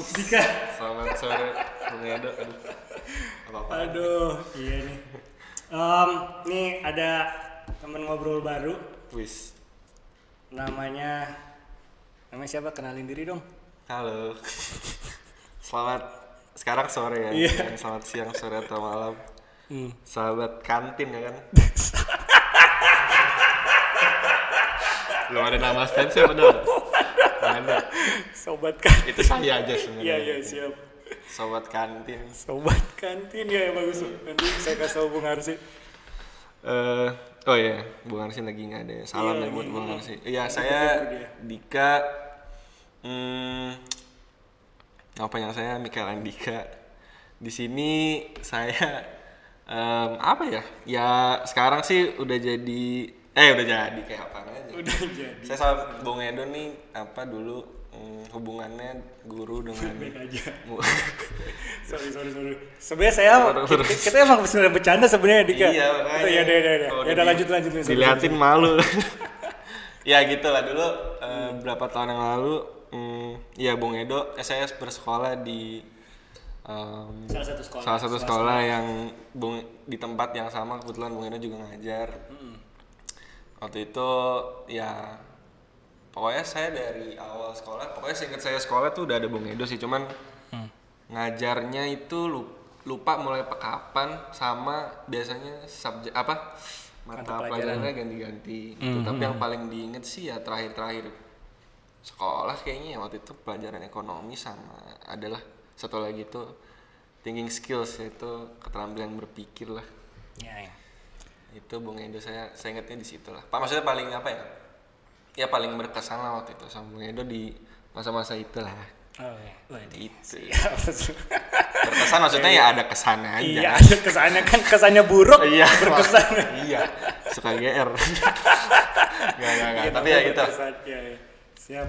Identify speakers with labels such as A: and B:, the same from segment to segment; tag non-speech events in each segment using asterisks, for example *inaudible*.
A: Dika.
B: Selamat sore, Bung Edo. Aduh, apa-apa.
A: Aduh, iya nih. Em, nih ada temen ngobrol baru.
B: Wis.
A: Namanya namanya siapa? Kenalin diri dong.
B: Halo. Selamat sekarang sore ya.
A: Iya.
B: Selamat siang, sore atau malam.
A: Hmm.
B: Sahabat kantin ya kan. *laughs* Belum ada nama fansnya bener. Nggak ada. *laughs*
A: Sobat kan.
B: Itu saya aja sebenarnya.
A: Iya, iya, siap.
B: Sobat kantin.
A: Sobat kantin ya, ya bagus. Nanti saya kasih Bung Arsi.
B: Eh, oh ya, Bung Arsi lagi nggak ada. ya. Salam
A: Iya,
B: ya buat. Bung Arsi. Iya, saya
A: dia.
B: Dika. Hmm, apa yang saya Mikael Andika. Di sini saya em, apa ya? Ya sekarang sih udah jadi eh udah jadi kayak apa aja.
A: Udah jadi.
B: Saya sama Bung Edo nih apa dulu hmm, hubungannya guru dengan
A: Baik aja. *laughs* Sorry, sorry, sorry. Sebenarnya saya kita, kita emang sebenarnya bercanda sebenarnya Dika.
B: Iya, makanya.
A: Ya udah, udah, udah. Ya udah lanjut lanjut
B: diliatin malu *laughs* ya gitu lah dulu eh, berapa tahun yang lalu hmm, ya Bung Edo eh, saya bersekolah di
A: sorry. Salah satu sekolah.
B: salah satu
A: swasta.
B: sekolah yang Bung di tempat yang sama kebetulan Bung Edo juga ngajar waktu itu ya pokoknya saya dari awal sekolah pokoknya seingat saya sekolah tuh udah ada Bung Edo sih cuman
A: Hmm.
B: ngajarnya itu lu- lupa mulai kapan sama biasanya subjek apa mata
A: Mata pelajaran. Hmm,
B: pelajarannya ganti-ganti gitu. tapi yang paling diinget sih ya terakhir-terakhir sekolah kayaknya ya waktu itu pelajaran ekonomi sama adalah satu lagi itu thinking skills yaitu keterampilan berpikir lah
A: Ya, ya.
B: Itu Bung Edo saya saya ingatnya di situ lah. Pak maksudnya paling apa ya? Ya paling berkesan lah waktu itu sama Bung Edo di masa-masa itulah.
A: Oh, ya.
B: Itu. *laughs* berkesan maksudnya ya ada kesannya aja.
A: Iya, ada kesannya kan kesannya buruk,
B: iya
A: berkesan.
B: iya suka GR *laughs* nggak nggak nggak. Tapi ya gitu.
A: ya, ya. Siap.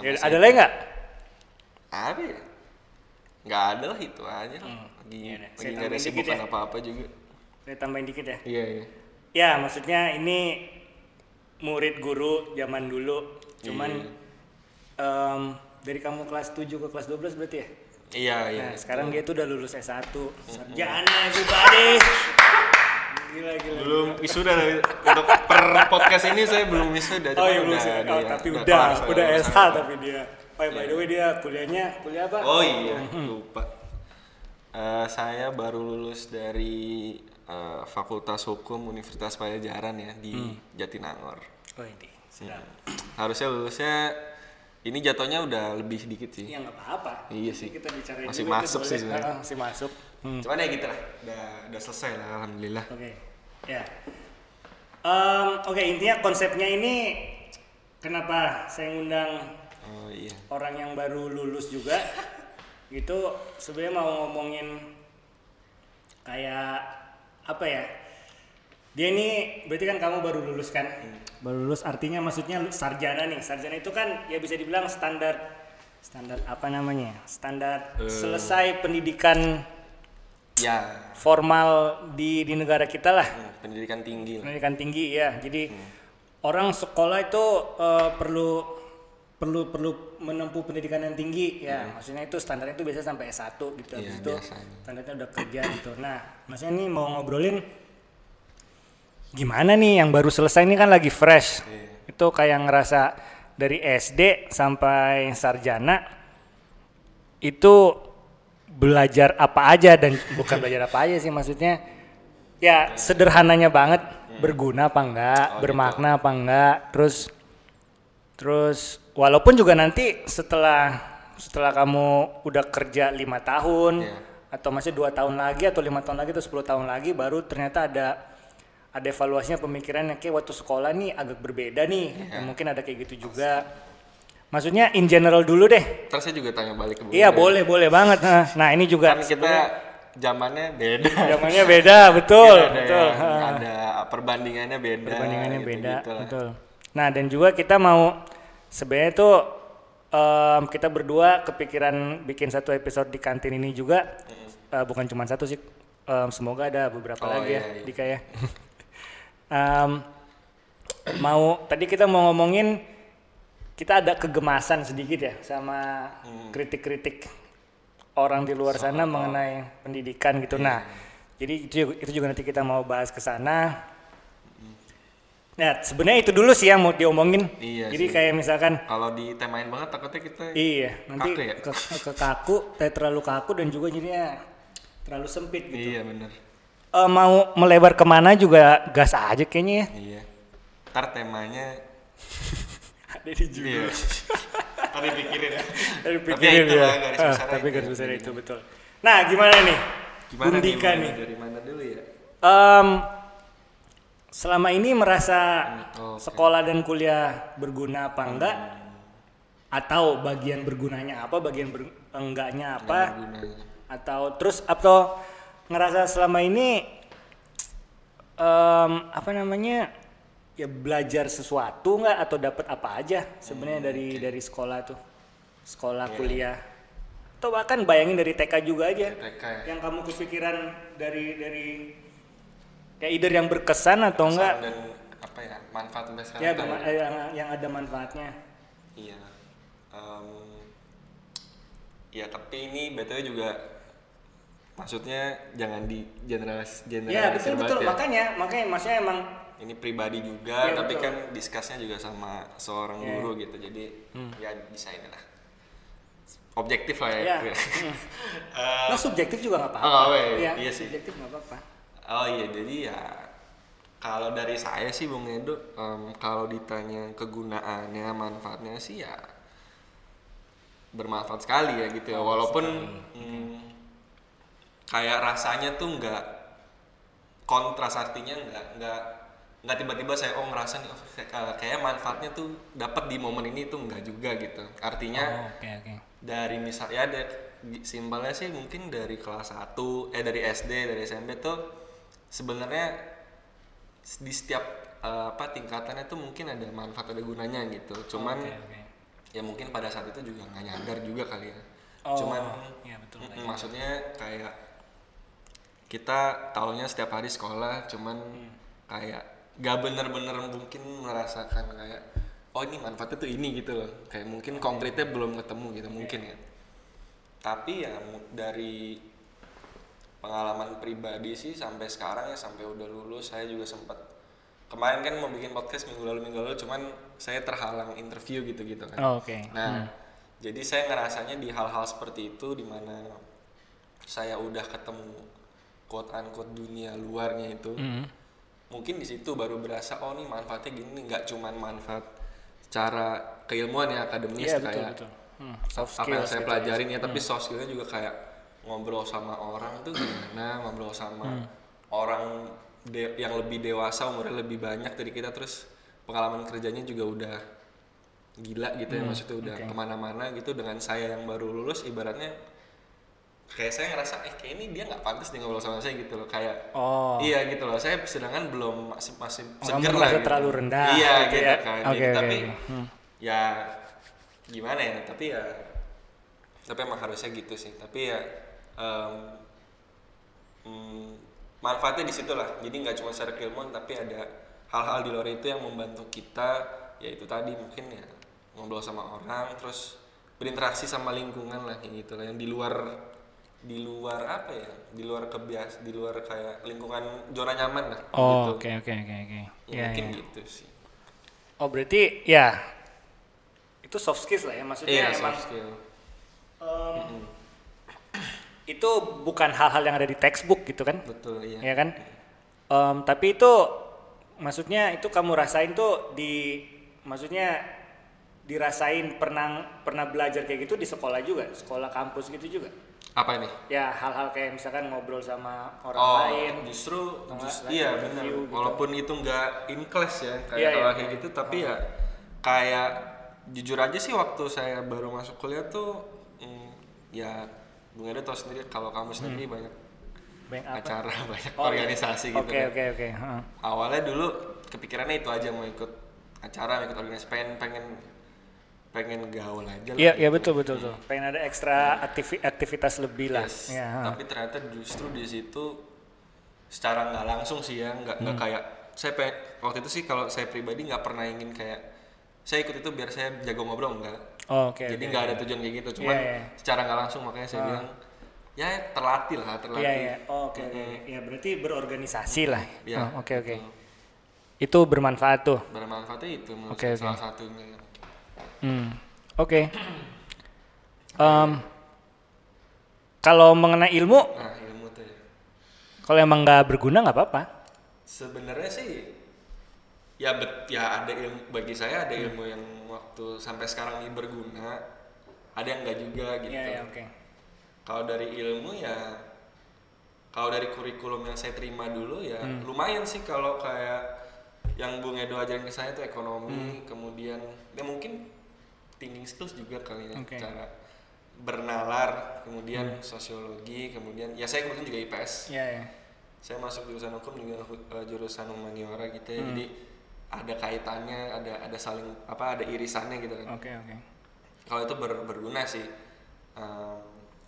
A: Ya, ada lagi nggak?
B: ya nggak ada lah itu aja lagi
A: Iya deh,
B: lagi nggak ada sibukan
A: ya.
B: apa-apa juga
A: Saya tambahin dikit ya.
B: iya iya
A: Ya, maksudnya ini murid guru zaman dulu. Cuman
B: Iya.
A: em, dari kamu kelas 7 ke kelas 12 berarti ya?
B: iya iya
A: Nah, sekarang dia tuh udah lulus S1. Sarjana everybody. Gila, gila.
B: belum wisuda untuk per podcast ini saya belum wisuda
A: Oh iya belum sih. Oh, tapi
B: udah
A: udah,
B: kelar saya,
A: udah
B: udah
A: SH
B: saya.
A: tapi dia. Oh, by the way dia kuliahnya kuliah apa?
B: oh iya lupa Eh, saya baru lulus dari eh, Fakultas Hukum Universitas Pajajaran ya di Jatinangor
A: Oh ini. Sedap.
B: harusnya lulusnya ini jatuhnya udah lebih sedikit sih
A: Ya nggak apa-apa.
B: Iya sih.
A: Kita bicarain
B: Masih
A: dulu itu
B: masuk sih sebenarnya.
A: Ah, masih masuk. Hmm.
B: cuman ya gitu lah udah udah selesai lah alhamdulillah
A: Oke, ya. Em, Oke, intinya konsepnya ini kenapa saya ngundang
B: oh iya
A: orang yang baru lulus juga, *laughs* gitu. Sebenarnya mau ngomongin kayak apa ya? Dia ini berarti kan kamu baru lulus kan? Baru lulus artinya maksudnya sarjana nih. Sarjana itu kan ya bisa dibilang standar standar apa namanya? Standar
B: Eh.
A: selesai pendidikan
B: ya
A: formal di di negara kita lah.
B: hmm, pendidikan tinggi
A: pendidikan tinggi ya jadi orang sekolah itu eh, perlu perlu perlu menempuh pendidikan yang tinggi ya maksudnya itu standarnya itu biasa sampai S1 gitu habis itu
B: biasanya.
A: standarnya udah kerja gitu. Nah maksudnya ini mau ngobrolin gimana nih yang baru selesai ini kan lagi fresh.
B: Iya.
A: itu kayak ngerasa dari SD sampai sarjana itu belajar apa aja dan *laughs* bukan belajar apa aja sih maksudnya ya sederhananya banget berguna apa enggak
B: Oh,
A: bermakna apa enggak terus terus walaupun juga nanti setelah setelah kamu udah kerja lima tahun
B: Iya.
A: atau masih dua tahun lagi atau lima tahun lagi atau 10 tahun lagi baru ternyata ada ada evaluasinya pemikirannya kayak waktu sekolah nih agak berbeda nih.
B: Iya.
A: Dan mungkin ada kayak gitu juga. Maksudnya in general dulu deh.
B: Terus saya juga tanya balik ke
A: iya
B: Edo.
A: boleh boleh banget. Nah, nah ini juga
B: kan kita zamannya beda.
A: Zamannya beda *laughs* betul
B: Iya, ada
A: betul.
B: Yang- ada perbandingannya beda
A: perbandingannya
B: gitu-
A: beda
B: gitu
A: betul. Nah dan juga kita mau sebenarnya tuh em, kita berdua kepikiran bikin satu episode di kantin ini juga Eh, bukan cuma satu sih Em, semoga ada beberapa
B: Oh,
A: lagi
B: iya,
A: ya
B: iya.
A: Dika ya Em, mau tadi kita mau ngomongin kita ada kegemasan sedikit ya sama
B: Hmm.
A: kritik-kritik orang di luar sana mengenai pendidikan gitu.
B: Iya.
A: Nah, jadi itu juga, itu juga nanti kita mau bahas ke sana. Nah, sebenarnya itu dulu sih yang mau diomongin.
B: Iya
A: jadi
B: sih.
A: kayak misalkan
B: Kalau ditemain banget takutnya kita
A: iya, nanti
B: Kaku ya?
A: ke, ke kaku, eh, terlalu kaku dan juga jadinya terlalu sempit gitu.
B: Iya bener.
A: Eh, mau melebar ke mana juga gas aja kayaknya ya.
B: Iya. Ntar temanya *laughs*
A: Ada di judul.
B: iya. Tadi *laughs* pikirin ya.
A: Dari
B: Tapi
A: pikirin
B: ya itu
A: ya.
B: lah, garis
A: Ah, tapi
B: itu
A: garis besar
B: jadi
A: itu betul. Nah, gimana nih?
B: Gimana
A: Bundika
B: nih?
A: nih.
B: Dari mana dulu ya?
A: Em, selama ini merasa
B: Hmm, oke.
A: sekolah dan kuliah berguna apa enggak? Atau bagian bergunanya apa, bagian ber- enggaknya apa? Atau terus atau ngerasa selama ini em, apa namanya? Ya belajar sesuatu enggak atau dapat apa aja sebenarnya
B: Hmm,
A: dari dari sekolah tuh? Sekolah,
B: Iya.
A: kuliah. Atau bahkan bayangin dari TK juga aja
B: TK ya.
A: yang kamu kepikiran dari dari ya either yang berkesan atau enggak
B: dan apa ya manfaat sekarang
A: ya berma-
B: ya.
A: eh, yang, yang ada manfaatnya
B: Iya. Em, ya tapi ini btw juga maksudnya jangan di generalis
A: ya
B: generalisir
A: betul betul
B: ya.
A: makanya makanya maksudnya emang
B: ini pribadi juga
A: Iya,
B: tapi
A: betul.
B: kan discussnya juga sama seorang
A: Iya.
B: guru gitu jadi ya bisa ini lah objektif lah ya,
A: ya *laughs*
B: Eh,
A: hmm. Nah, subjektif juga nggak apa-apa
B: Oh, iya,
A: Iya,
B: iya sih.
A: subjektif nggak apa-apa
B: oh iya jadi ya kalau dari saya sih bung Edo em, kalau ditanya kegunaannya manfaatnya sih ya bermanfaat sekali ya gitu ya. Walaupun mm, kayak rasanya tuh nggak kontras artinya nggak nggak nggak tiba-tiba saya oh ngerasa nih oh, kayak- kayak manfaatnya tuh dapat di momen ini tuh nggak juga gitu. Artinya
A: Oh, oke oke.
B: dari misal ya ada simpelnya sih mungkin dari kelas 1 eh dari SD dari SMP tuh sebenarnya di setiap eh, apa tingkatannya tuh mungkin ada manfaat ada gunanya gitu. Cuman
A: Oke, oke.
B: ya mungkin pada saat itu juga nggak nyadar juga kali ya.
A: Oh,
B: cuman
A: iya, betul,
B: mm, maksudnya kayak kita taunya setiap hari sekolah cuman
A: Hmm.
B: kayak gak bener-bener mungkin merasakan kayak oh ini manfaatnya tuh ini gitu loh. Kayak mungkin konkretnya belum ketemu gitu mungkin ya. Tapi ya dari pengalaman pribadi sih sampai sekarang ya sampai udah lulus saya juga sempat kemarin kan mau bikin podcast minggu lalu minggu lalu cuman saya terhalang interview gitu gitu kan
A: Oh, oke
B: Nah, jadi saya ngerasanya di hal-hal seperti itu di mana saya udah ketemu quote unquote dunia luarnya itu.
A: Hmm.
B: Mungkin di situ baru berasa oh nih manfaatnya gini nggak cuman manfaat secara keilmuan ya akademis
A: iya betul
B: kayak
A: betul Hmm, soft
B: apa yang saya
A: gitu ya.
B: pelajarin ya, tapi soft skillnya juga kayak ngobrol sama orang tuh gimana, ngobrol sama
A: Hmm.
B: orang de- yang lebih dewasa umurnya lebih banyak dari kita terus pengalaman kerjanya juga udah gila gitu ya
A: Hmm,
B: maksudnya udah
A: oke.
B: ke mana-mana gitu dengan saya yang baru lulus ibaratnya kayak saya ngerasa eh kayak ini dia nggak pantas nih ngobrol sama saya gitu loh kayak
A: oh
B: Iya gitu loh, saya sedangkan belum masih masih seger lah gitu.
A: terlalu rendah
B: Iya
A: gitu
B: gitu,
A: ya.
B: kan. Jadi,
A: oke,
B: tapi.
A: Hmm.
B: ya gimana ya? Tapi ya tapi emang harusnya gitu sih. Tapi ya em, mm, manfaatnya di situ lah. Jadi nggak cuma secara keilmuan tapi ada hal-hal di luar itu yang membantu kita yaitu tadi mungkin ya ngobrol sama orang terus berinteraksi sama lingkungan lah kayak gitu lah. Yang di luar di luar apa ya? Di luar kebias di luar kayak lingkungan zona nyaman lah
A: oh
B: gitu.
A: oke oke oke oke.
B: Ya,
A: Iya,
B: mungkin
A: iya.
B: gitu sih.
A: Oh berarti ya itu soft skills lah ya maksudnya
B: iya
A: emang
B: soft skill.
A: Em, itu bukan hal-hal yang ada di textbook gitu kan?
B: Betul iya.
A: Ya kan? Em, tapi itu maksudnya itu kamu rasain tuh di maksudnya dirasain pernah pernah belajar kayak gitu di sekolah juga? Sekolah kampus gitu juga?
B: Apa ini?
A: Ya hal-hal kayak misalkan ngobrol sama orang
B: oh
A: lain
B: justru
A: Atau nggak,
B: just-
A: like
B: iya benar
A: gitu.
B: walaupun itu nggak in class ya kayak
A: Iya, iya,
B: kayak
A: iya.
B: gitu tapi ya kayak jujur aja sih waktu saya baru masuk kuliah tuh mm, ya Bung Edo tau sendiri kalau kamu sendiri banyak
A: Banyak apa?
B: acara *laughs* banyak
A: Oh, iya.
B: organisasi gitu
A: oke
B: kan.
A: oke oke heeh.
B: awalnya dulu kepikirannya itu aja mau ikut acara mau ikut organisasi pengen pengen pengen gaul aja lah
A: Iya, iya
B: gitu.
A: betul betul tuh. Pengen ada ekstra aktivi- aktivitas lebih lah.
B: Yes.
A: Ya, ha.
B: Tapi ternyata justru di situ secara nggak langsung sih ya, nggak
A: Hmm.
B: nggak kayak saya pe- waktu itu sih kalau saya pribadi nggak pernah ingin kayak saya ikut itu biar saya jago ngobrol enggak
A: Oh, Oke.
B: jadi
A: oke.
B: nggak ada tujuan kayak gitu cuman
A: Iya, iya.
B: secara nggak langsung makanya saya bilang ya terlatih lah terlatih
A: Iya iya. Oh, Oke oke. Ya berarti berorganisasi lah.
B: Iya,
A: Oh, Oke oke. Itu bermanfaat tuh.
B: bermanfaatnya itu menurut
A: Oke, oke.
B: salah satunya
A: Hmm. Oke. Em, kalau mengenai ilmu,
B: nah ilmu tuh ya
A: kalau emang nggak berguna nggak apa-apa.
B: sebenarnya sih ya bet ya ada ilmu bagi saya ada ilmu yang waktu sampai sekarang ini berguna ada yang enggak juga gitu
A: Iya iya oke.
B: kalau dari ilmu ya kalau dari kurikulum yang saya terima dulu ya
A: Hmm.
B: lumayan sih kalau kayak yang Bung Edo ajarin ke saya itu ekonomi kemudian ya mungkin thinking skills juga kali ya
A: Hmm. Hmm.
B: cara bernalar kemudian sosiologi kemudian ya saya kebetulan juga IPS
A: Iya iya.
B: saya masuk jurusan hukum juga eh, jurusan humaniora gitu ya
A: Hmm.
B: jadi ada kaitannya ada ada saling apa ada irisannya gitu kan
A: Oke oke.
B: kalau itu ber- berguna sih Em,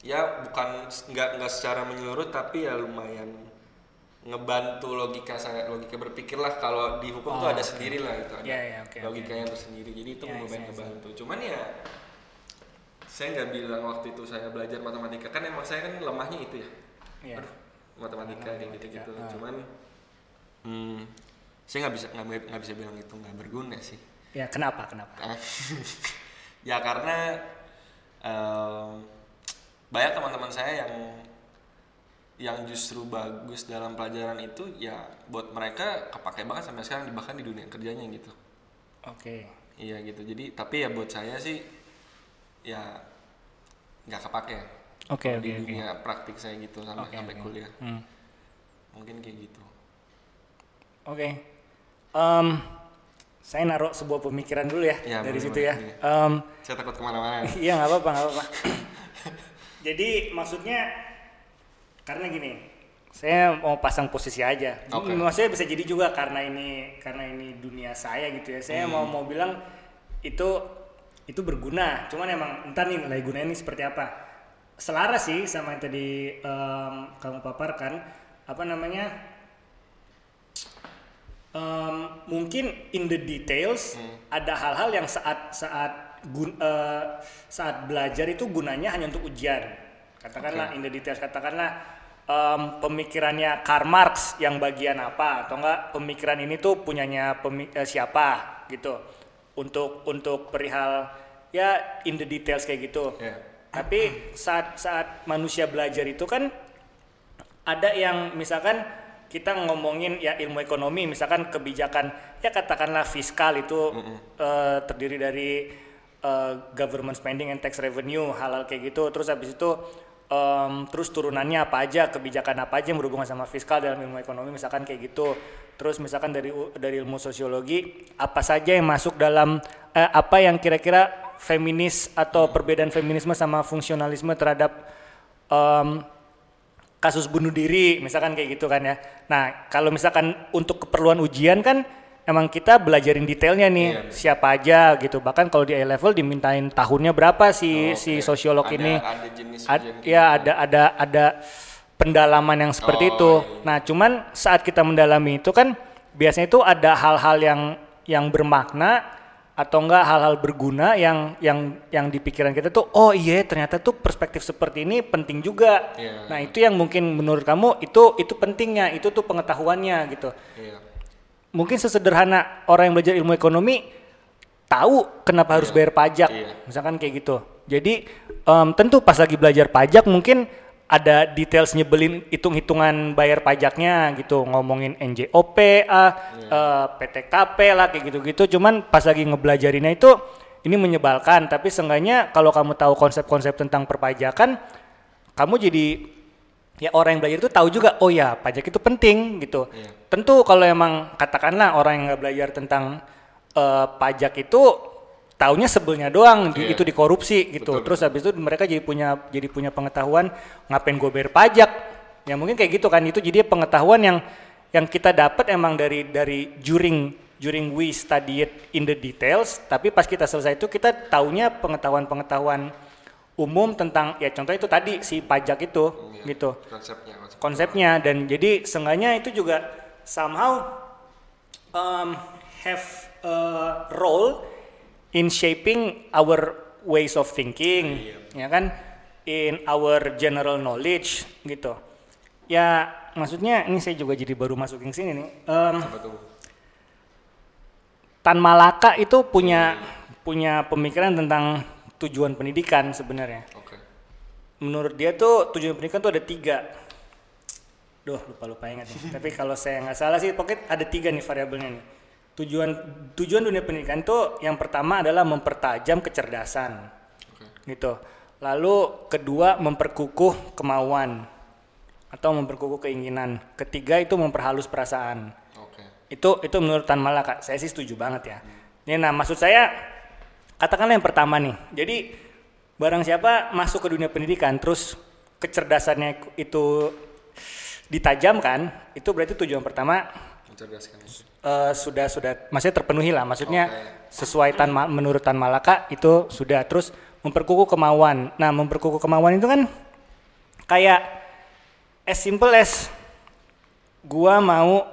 B: ya bukan nggak nggak secara menyeluruh tapi ya lumayan ngebantu logika saya logika berpikir lah kalau di hukum tuh
A: Oh,
B: ada
A: oke.
B: sendiri lah itu ada
A: Iya, iya, oke,
B: logikanya tersendiri jadi itu
A: Iya, iya,
B: lumayan
A: iya.
B: ngebantu cuman ya saya nggak bilang waktu itu saya belajar matematika kan emang saya kan lemahnya itu ya
A: Iya.
B: Aduh, matematika kayak gitu gitu
A: ah.
B: cuman hmm, saya nggak bisa nggak bisa bilang itu nggak berguna sih
A: Ya kenapa kenapa? *laughs*
B: Ya karena em, banyak teman-teman saya yang yang justru bagus dalam pelajaran itu ya buat mereka kepake banget sampai sekarang bahkan di dunia kerjanya gitu
A: Oke.
B: iya gitu jadi tapi ya buat saya sih ya nggak kepake
A: Oke
B: Kalau di
A: oke oke.
B: dunia praktik saya gitu sampai
A: Oke,
B: sampai
A: oke.
B: kuliah
A: Hmm.
B: mungkin kayak gitu
A: Oke. Em, saya naruh sebuah pemikiran dulu ya,
B: Ya,
A: dari
B: boleh,
A: situ
B: boleh,
A: ya.
B: iya.
A: Em,
B: saya takut ke mana-mana *laughs*
A: Iya nggak apa-apa nggak apa-apa. *laughs* Jadi maksudnya karena gini, saya mau pasang posisi aja.
B: Oke.
A: Maksudnya bisa jadi juga karena ini karena ini dunia saya gitu ya. Saya
B: Hmm.
A: mau mau bilang itu itu berguna. Cuman emang entar nih nilai gunanya ini seperti apa. Selaras sih sama yang tadi em, kamu paparkan apa namanya em, mungkin in the details ada hal-hal yang saat saat gun, eh, saat belajar itu gunanya hanya untuk ujian. Katakanlah in the details katakanlah em, pemikirannya Karl Marx yang bagian apa atau enggak pemikiran ini tuh punyanya pemi- eh, siapa gitu. Untuk untuk perihal ya in the details kayak gitu.
B: Ya
A: tapi saat saat manusia belajar itu kan ada yang misalkan kita ngomongin ya ilmu ekonomi misalkan kebijakan ya katakanlah fiskal itu eh, terdiri dari eh, government spending and tax revenue hal-hal kayak gitu. Terus habis itu em, terus turunannya apa aja kebijakan apa aja yang berhubungan sama fiskal dalam ilmu ekonomi misalkan kayak gitu. Terus misalkan dari dari ilmu sosiologi apa saja yang masuk dalam eh, apa yang kira-kira feminis atau perbedaan feminisme sama fungsionalisme terhadap em, kasus bunuh diri misalkan kayak gitu kan ya. Nah kalau misalkan untuk keperluan ujian kan emang kita belajarin detailnya nih
B: Iya.
A: siapa aja gitu. Bahkan kalau di A level dimintain tahunnya berapa si
B: Oh,
A: si
B: oke.
A: sosiolog
B: Ada-
A: ini.
B: ada jenis
A: Ad-
B: kayak
A: ya
B: gitu.
A: ada ada ada pendalaman yang seperti
B: Oh,
A: itu.
B: iya, iya.
A: Nah cuman saat kita mendalami itu kan biasanya itu ada hal-hal yang yang bermakna atau enggak hal-hal berguna yang yang yang di pikiran kita tuh oh iya ternyata tuh perspektif seperti ini penting juga.
B: Iya.
A: Nah, itu yang mungkin menurut kamu itu itu pentingnya, itu tuh pengetahuannya gitu.
B: iya
A: Mungkin sesederhana orang yang belajar ilmu ekonomi tahu kenapa harus bayar pajak,
B: Iya.
A: misalkan kayak gitu. Jadi em, tentu pas lagi belajar pajak mungkin ada details nyebelin hitung-hitungan bayar pajaknya gitu, ngomongin NJOP, ah, eh, PTKP lah kayak gitu-gitu. Cuman pas lagi ngebelajarinnya itu ini menyebalkan, tapi seenggaknya kalau kamu tahu konsep-konsep tentang perpajakan, kamu jadi ya orang yang belajar itu tahu juga oh ya pajak itu penting gitu
B: Iya.
A: tentu kalau emang katakanlah orang yang nggak belajar tentang eh, pajak itu taunya sebelnya doang di-
B: Iya.
A: itu dikorupsi gitu.
B: Betul,
A: terus habis itu mereka jadi punya jadi punya pengetahuan ngapain gue bayar pajak. Ya mungkin kayak gitu kan itu jadi pengetahuan yang yang kita dapat emang dari dari during during we study it in the details. Tapi pas kita selesai itu kita taunya pengetahuan-pengetahuan umum tentang ya contohnya itu tadi si pajak itu
B: Iya,
A: gitu.
B: konsepnya konsep.
A: konsepnya dan jadi seenggaknya itu juga somehow um, have a role in shaping our ways of thinking, ya kan, in our general knowledge gitu. Ya maksudnya ini saya juga jadi baru masukin sini nih.
B: Tuh?
A: Tan Malaka itu punya punya pemikiran tentang tujuan pendidikan sebenarnya.
B: Oke.
A: Menurut dia tuh tujuan pendidikan tuh ada tiga. Duh lupa lupa ingat nih. *laughs* Tapi kalau saya nggak salah sih pokoknya ada tiga nih variabelnya nih. Tujuan tujuan dunia pendidikan tuh yang pertama adalah mempertajam kecerdasan,
B: Oke.
A: gitu. Lalu kedua memperkukuh kemauan atau memperkukuh keinginan. Ketiga itu memperhalus perasaan
B: Oke.
A: itu itu menurut Tan Malaka saya sih setuju banget ya ini nah maksud saya katakanlah yang pertama nih jadi barang siapa masuk ke dunia pendidikan terus kecerdasannya itu ditajamkan itu berarti tujuan pertama
B: Mencerdaskan itu.
A: eh, sudah sudah. Maksudnya terpenuhi lah. Maksudnya
B: Oke.
A: sesuai tan menurut Tan Malaka itu sudah. Terus memperkukuh kemauan. Nah memperkukuh kemauan itu kan kayak as simple as gua mau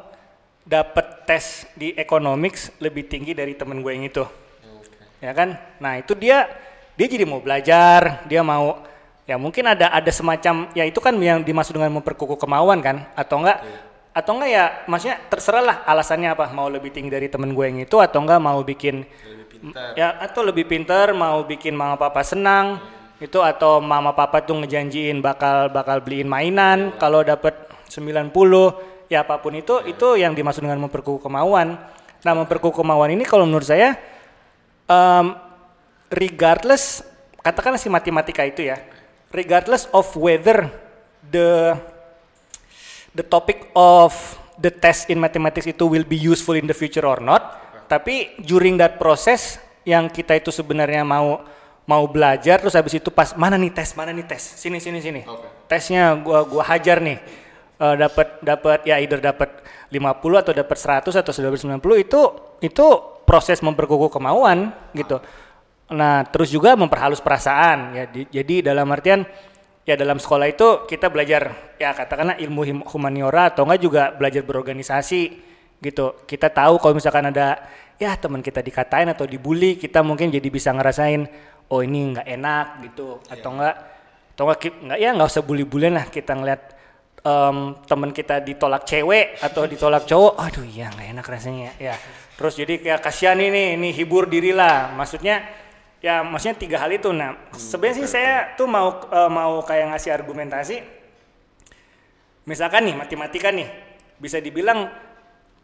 A: dapat tes di economics lebih tinggi dari temen gue yang itu.
B: Oke.
A: ya kan? Nah itu dia dia jadi mau belajar dia mau ya mungkin ada ada semacam ya itu kan yang dimaksud dengan memperkukuh kemauan kan? Atau enggak atau enggak ya maksudnya terserah lah alasannya apa. Mau lebih tinggi dari temen gue yang itu atau enggak mau bikin
B: Lebih pintar.
A: ya atau lebih pinter mau bikin mama papa senang itu atau mama papa tuh ngejanjiin bakal bakal beliin mainan. Kalau dapet 90 ya apa pun itu itu yang dimaksud dengan memperkukuh kemauan. Nah memperkukuh kemauan ini kalau menurut saya em, regardless katakanlah si matematika itu ya regardless of whether the the topic of the test in mathematics itu will be useful in the future or not. Tapi during that process yang kita itu sebenarnya mau mau belajar terus habis itu pas mana nih tes mana nih tes sini sini sini
B: Oke.
A: tesnya gua gua hajar nih Eh, dapat dapat ya either dapat 50 atau dapat 100 atau 190 itu itu proses memperkukuh kemauan gitu. Nah, terus juga memperhalus perasaan ya. Di- jadi dalam artian ya dalam sekolah itu kita belajar ya katakanlah ilmu humaniora atau enggak juga belajar berorganisasi gitu. Kita tahu kalau misalkan ada ya teman kita dikatain atau dibully, kita mungkin jadi bisa ngerasain oh ini nggak enak gitu atau enggak atau enggak ki- nggak ya nggak usah bully-bullyan lah kita ngeliat em, teman kita ditolak cewek atau ditolak cowok, aduh iya nggak enak rasanya ya. Terus jadi kayak kasihan ini, ini hibur dirilah. Maksudnya ya maksudnya tiga hal itu. Nah sebenarnya sih saya tuh mau eh, mau kayak ngasih argumentasi. Misalkan nih matematika nih bisa dibilang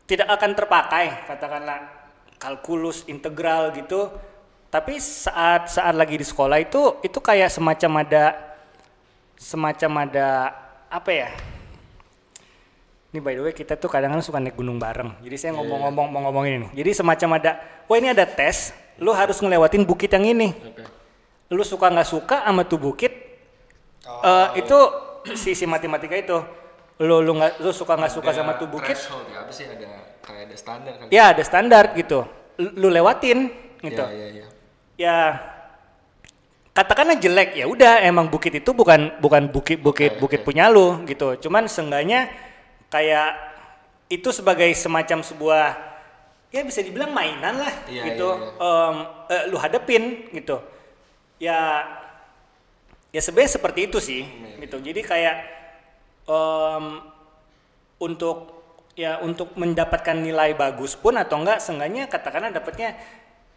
A: tidak akan terpakai katakanlah kalkulus integral gitu. Tapi saat saat lagi di sekolah itu itu kayak semacam ada semacam ada apa ya? Ini by the way kita tuh kadang-kadang suka naik gunung bareng. Jadi saya ngomong-ngomong mau ngomongin ini. Jadi semacam ada, wah ini ada tes, lu harus ngelewatin bukit yang ini.
B: Oke.
A: Lu suka nggak suka sama tuh bukit, eh, itu si si matematika itu. Lu lu nggak lu suka nggak suka sama tuh bukit,
B: threshold ya apa sih ada kayak ada standar kali
A: ya ada standar gitu. Lu, lu lewatin gitu.
B: ya ya ya
A: ya katakanlah jelek ya udah emang bukit itu bukan bukan bukit bukit
B: Oke,
A: bukit
B: oke.
A: punya lu gitu cuman seenggaknya kayak itu sebagai semacam sebuah ya bisa dibilang mainan lah
B: Iya,
A: gitu.
B: iya,
A: Em, eh, lu hadepin gitu. Ya ya sebenarnya seperti itu sih
B: Iya,
A: gitu. Jadi kayak em, untuk ya untuk mendapatkan nilai bagus pun atau enggak seenggaknya katakanlah dapatnya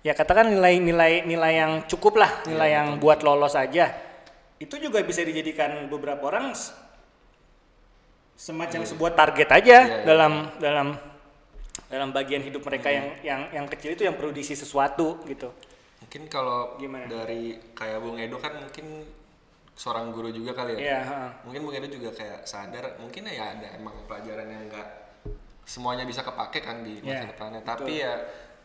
A: ya katakan nilai-nilai nilai yang cukup lah
B: Iya,
A: nilai yang buat lolos aja. Itu juga bisa dijadikan beberapa orang semacam sebuah target aja
B: Iya, iya,
A: dalam dalam dalam bagian hidup mereka yang yang yang kecil itu yang perlu diisi sesuatu gitu
B: mungkin kalau
A: Gimana?
B: dari kayak Bung Edo kan mungkin seorang guru juga kali ya
A: Iya, ha.
B: mungkin Bung Edo juga kayak sadar mungkin ya ada emang pelajaran yang enggak semuanya bisa kepake kan di masa
A: Iya,
B: depannya tapi ya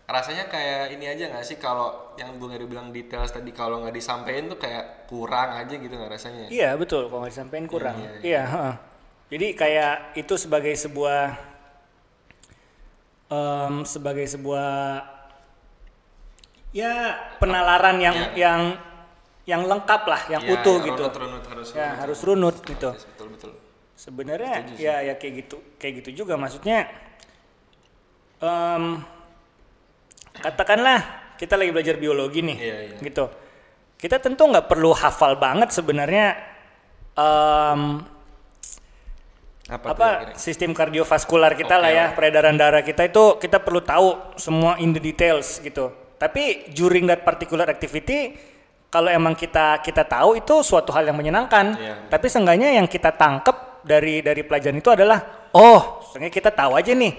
B: rasanya kayak ini aja nggak sih kalau yang Bung Edo bilang details tadi kalau nggak disampaikan tuh kayak kurang aja gitu nggak rasanya
A: Iya betul, kalau nggak disampaikan kurang.
B: Iya,
A: Iya. heeh. Jadi kayak itu sebagai sebuah em, sebagai sebuah ya penalaran yang
B: Iya.
A: yang yang lengkap lah, yang
B: Ya,
A: utuh
B: ya,
A: gitu.
B: runut, runut, harus
A: Ya
B: runut.
A: harus runut gitu.
B: Yes, betul betul
A: Sebenarnya ya ya kayak gitu kayak gitu juga maksudnya em, katakanlah kita lagi belajar biologi nih,
B: Iya, iya.
A: gitu. Kita tentu nggak perlu hafal banget sebenarnya em,
B: Apa,
A: apa
B: tuh
A: sistem kardiovaskular kita lah
B: Oke.
A: ya, peredaran darah kita itu kita perlu tahu semua in the details gitu. Tapi during that particular activity kalau emang kita kita tahu itu suatu hal yang menyenangkan.
B: Iya.
A: Tapi seenggaknya yang kita tangkep dari dari pelajaran itu adalah oh, seenggaknya kita tahu aja nih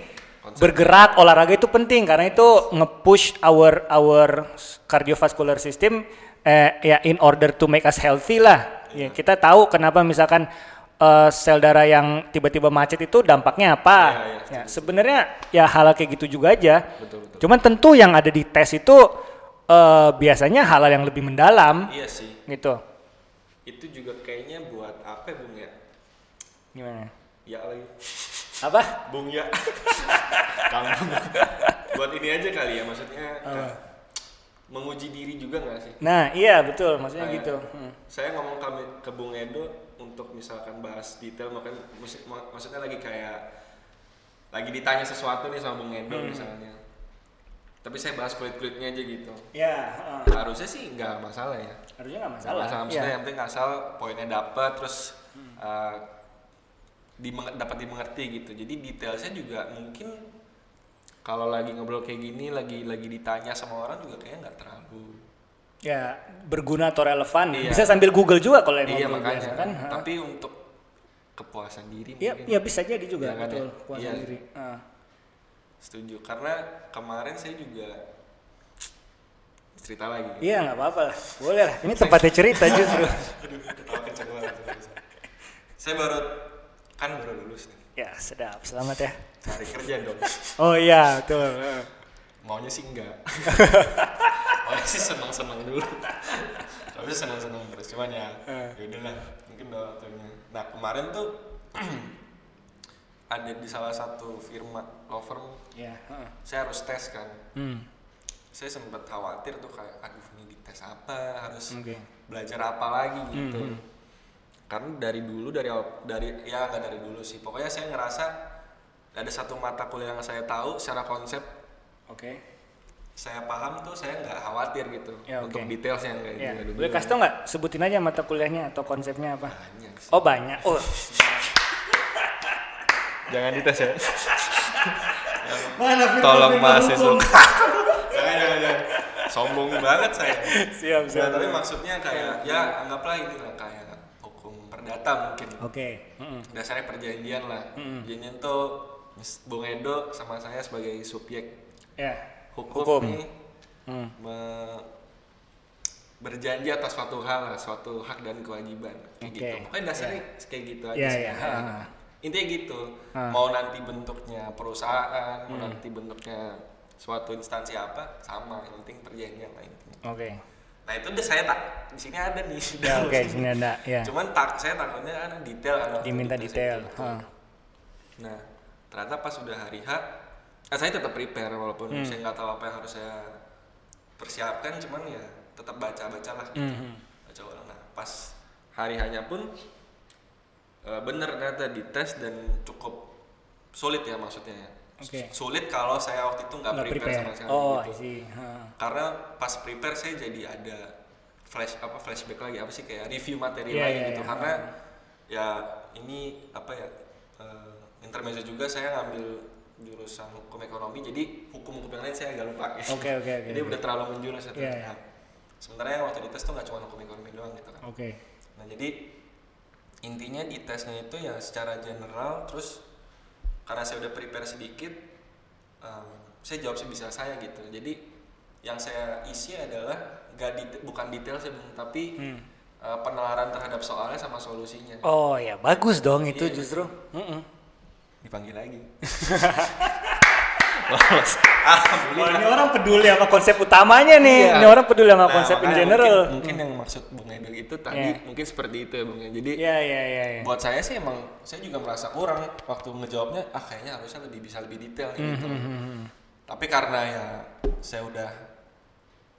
A: bergerak olahraga itu penting karena itu nge-push our our cardiovascular system eh, ya in order to make us healthy lah. Ya, kita tahu kenapa misalkan eh, sel darah yang tiba-tiba macet itu dampaknya apa.
B: Iya, iya,
A: ya, sebenarnya ya hal kayak gitu juga aja.
B: Betul, betul.
A: Cuman tentu yang ada di tes itu eh, biasanya hal yang lebih mendalam
B: Iya sih.
A: gitu.
B: Itu juga kayaknya buat apa ya, Bung ya?
A: Gimana?
B: Ya lagi.
A: Apa?
B: Bung ya. *laughs* Kampung. buat ini aja kali ya maksudnya
A: Apa?
B: menguji diri juga nggak sih?
A: Nah, iya betul, maksudnya
B: Kayak,
A: gitu. Hmm.
B: Saya ngomong kami ke Bung Edo untuk misalkan bahas detail mak- maksudnya lagi kayak lagi ditanya sesuatu nih sama Bung Edo
A: Hmm.
B: misalnya. Tapi saya bahas kulit-kulitnya aja gitu.
A: Ya, heeh.
B: Harusnya sih nggak masalah ya.
A: harusnya nggak
B: Nggak
A: masalah.
B: masalah,
A: Iya.
B: maksudnya yang penting asal poinnya dapat terus uh, dimeng- dapat dimengerti gitu. Jadi detailnya juga mungkin kalau lagi ngobrol kayak gini, lagi lagi ditanya sama orang juga kayaknya nggak terlalu.
A: Ya, berguna atau relevan.
B: Iya.
A: Bisa sambil Google juga kalau yang
B: iya makanya.
A: biasa kan.
B: Tapi untuk kepuasan diri
A: Iya,
B: mungkin
A: ya bisa jadi juga
B: Iya kan
A: betul
B: ya?
A: puasa
B: Iya.
A: diri.
B: Setuju. Karena kemarin saya juga cerita lagi.
A: Iya nggak apa-apa lah, boleh lah. Ini tempatnya cerita justru. *laughs*
B: Aduh, ketawa kenceng banget. Saya baru kan baru lulus nih.
A: ya sedap, selamat ya.
B: Cari kerja dong.
A: Oh iya betul.
B: Maunya sih enggak. *laughs* Maunya sih senang-senang dulu. Tapi senang-senang terus cuman ya,
A: Eh.
B: ya udahlah, mungkin udah waktunya. Nah kemarin tuh *clears throat* ada di salah satu firma law firm,
A: Ya. heeh.
B: saya harus tes kan.
A: Hmm.
B: Saya sempat khawatir tuh kayak, aduh ini dites apa, harus
A: Oke.
B: belajar apa lagi gitu.
A: Mhm.
B: Karena dari dulu dari dari ya nggak dari dulu sih. Pokoknya saya ngerasa ada satu mata kuliah yang saya tahu secara konsep
A: Oke.
B: saya paham tuh saya nggak khawatir gitu
A: Ya,
B: untuk
A: oke.
B: detailsnya nggak
A: Ya.
B: nggak
A: Boleh kasih tau nggak? Sebutin aja mata kuliahnya atau konsepnya apa?
B: banyak sih.
A: Oh banyak. Oh. *laughs*
B: jangan dites ya *laughs*
A: Mana
B: tolong mahasiswa *laughs* jangan jangan jangan sombong banget saya
A: Siap
B: Nah,
A: siap.
B: tapi maksudnya kayak ya anggaplah ini lah kayak hukum perdata mungkin
A: Oke. heeh.
B: dasarnya perjanjian lah
A: Mm-mm.
B: perjanjian tuh Bung Edo sama saya sebagai subjek
A: Ya.
B: hukum,
A: Hukum.
B: nih
A: Hmm.
B: me- berjanji atas suatu hal lah, suatu hak dan kewajiban kayak
A: Oke.
B: gitu. Pokoknya dasarnya kayak gitu aja
A: Iya,
B: sih.
A: iya.
B: Nah,
A: Ha.
B: Intinya gitu. Mau nanti bentuknya perusahaan, mau
A: Hmm.
B: nanti bentuknya suatu instansi apa, sama. Yang penting perjanjian lah intinya.
A: Oke.
B: Nah itu udah saya tak di sini ada nih.
A: Ya oke sini *laughs* ada ya.
B: Cuman tak saya takutnya ada detail kan.
A: Diminta detail.
B: itu.
A: Ha.
B: Nah, ternyata pas sudah hari H, eh, saya tetap prepare walaupun
A: Hmm.
B: saya nggak tahu apa yang harus saya persiapkan, cuman ya tetap baca-baca lah.
A: Mhm.
B: Baca ulang. Nah, pas hari hanya pun eh, bener ternyata dites dan cukup sulit ya maksudnya ya.
A: Oke.
B: Sulit kalau saya waktu itu nggak prepare,
A: prepare.
B: sama sekali
A: Oh,
B: gitu. Karena pas prepare saya jadi ada flash apa flashback lagi apa sih kayak review materi
A: Iya,
B: lagi
A: iya,
B: gitu
A: iya.
B: karena ya ini apa ya eh, intermezzo juga saya ngambil jurusan hukum ekonomi jadi hukum-hukum yang lain saya agak lupa gitu.
A: Oke, oke, oke, *laughs*
B: jadi
A: oke.
B: udah terlalu menjurus ya
A: Iya,
B: ternyata.
A: iya.
B: sementara yang waktu dites tuh nggak cuma hukum ekonomi doang gitu kan
A: Oke.
B: nah jadi intinya di tesnya itu ya secara general terus karena saya udah prepare sedikit em, saya jawab sebisa saya gitu jadi yang saya isi adalah gak detail, bukan detail sih tapi
A: Hmm.
B: eh, penelaran terhadap soalnya sama solusinya
A: Oh ya bagus dong itu
B: Iya,
A: justru. Mm-mm.
B: Dipanggil lagi *laughs* lolos
A: Wah,
B: alhamdulillah
A: ini orang peduli sama konsep utamanya nih.
B: Iya.
A: Ini orang peduli sama
B: Nah,
A: konsep in general.
B: mungkin, mungkin yang maksud Bung Edo itu tadi
A: Iya.
B: mungkin seperti itu ya Bung ya jadi
A: Iya iya iya. iya.
B: buat saya sih emang saya juga merasa kurang waktu ngejawabnya ah kayaknya harusnya lebih bisa lebih detail nih gitu.
A: Mhm.
B: Tapi karena ya saya udah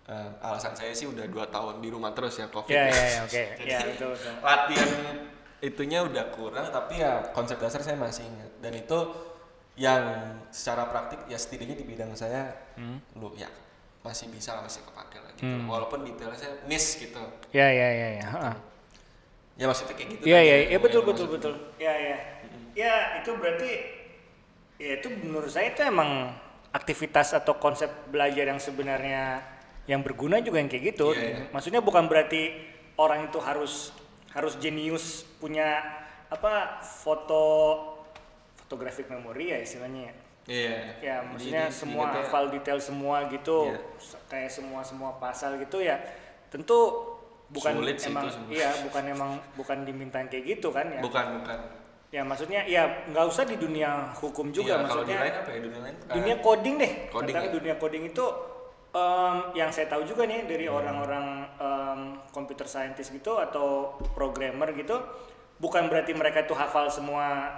B: eh, alasan saya sih udah dua tahun di rumah terus ya covid.
A: Iya
B: ya.
A: iya iya, oke. *laughs*
B: Jadi,
A: Iya betul betul.
B: Latihan itunya udah kurang tapi ya konsep dasar saya masih ingat dan itu yang secara praktik ya setidaknya di bidang saya
A: Hmm.
B: lu ya masih bisa lah, masih kepake lah gitu walaupun detailnya saya miss gitu
A: Ya ya ya ya. heeh.
B: ya maksudnya kayak gitu
A: Iya
B: kan,
A: iya
B: yang-
A: iya betul betul betul. Ya ya. Ya itu berarti ya itu menurut saya itu emang aktivitas atau konsep belajar yang sebenarnya yang berguna juga yang kayak gitu.
B: Iya, iya.
A: Maksudnya bukan berarti orang itu harus harus jenius punya apa foto fotografik memori ya istilahnya ya.
B: iya
A: Ya,
B: Jadi
A: maksudnya
B: di-
A: semua
B: diingatnya-
A: hafal detail semua gitu,
B: Iya.
A: s- kayak semua semua pasal gitu ya. Tentu bukan
B: Sulit
A: emang iya, bukan emang bukan dimintain kayak gitu kan ya.
B: bukan bukan
A: Ya maksudnya ya nggak usah di dunia hukum juga
B: Iya, kalau di
A: maksudnya.
B: lain apa ya dunia lain eh,
A: dunia coding deh.
B: coding ya?
A: dunia coding itu em, yang saya tahu juga nih dari orang-orang em, computer scientist gitu atau programmer gitu, bukan berarti mereka itu hafal semua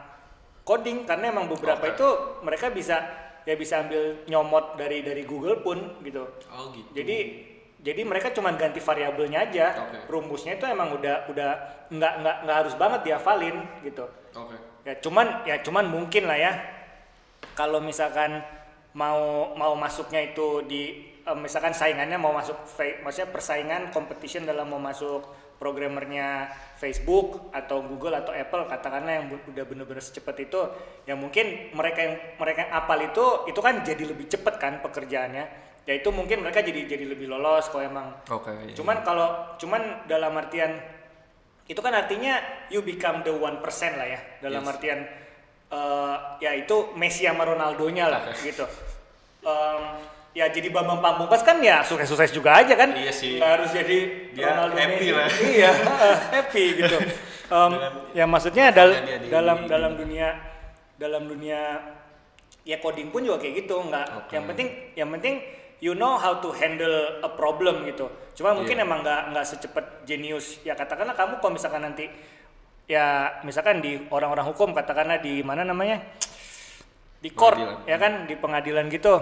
A: coding karena emang beberapa
B: Oke.
A: itu mereka bisa ya bisa ambil nyomot dari dari Google pun gitu.
B: oh gitu
A: Jadi jadi mereka cuma ganti variabelnya aja.
B: Oke.
A: Rumusnya itu emang udah udah nggak nggak nggak harus banget dihafalin gitu.
B: oke
A: Ya cuman ya cuman mungkin lah ya kalau misalkan mau mau masuknya itu di eh, misalkan saingannya mau masuk maksudnya persaingan competition dalam mau masuk programmernya Facebook atau Google atau Apple katakanlah yang udah bener-bener secepat itu ya mungkin mereka yang mereka yang apal itu itu kan jadi lebih cepet kan pekerjaannya ya itu mungkin mereka jadi jadi lebih lolos kalau emang
B: oke iya.
A: Cuman kalau cuman dalam artian itu kan artinya you become the one percent lah ya dalam
B: Yes.
A: artian eh, ya itu Messi sama Ronaldo-nya lah gitu. Em, ya jadi Bambang Pamungkas kan ya sukses-sukses juga aja kan.
B: Iya sih.
A: Nggak harus jadi
B: Dia
A: Ronaldo
B: happy
A: Messi.
B: lah. *laughs*
A: Iya, *laughs* happy gitu. Em, ya maksudnya dal- dalam
B: di-
A: dalam dunia dalam dunia ya coding pun juga kayak gitu nggak
B: Oke.
A: yang penting yang penting you know how to handle a problem gitu cuma mungkin
B: Iya.
A: emang nggak nggak secepat jenius ya katakanlah kamu kalau misalkan nanti ya misalkan di orang-orang hukum katakanlah di mana namanya di court
B: Pengadilan.
A: ya kan di pengadilan gitu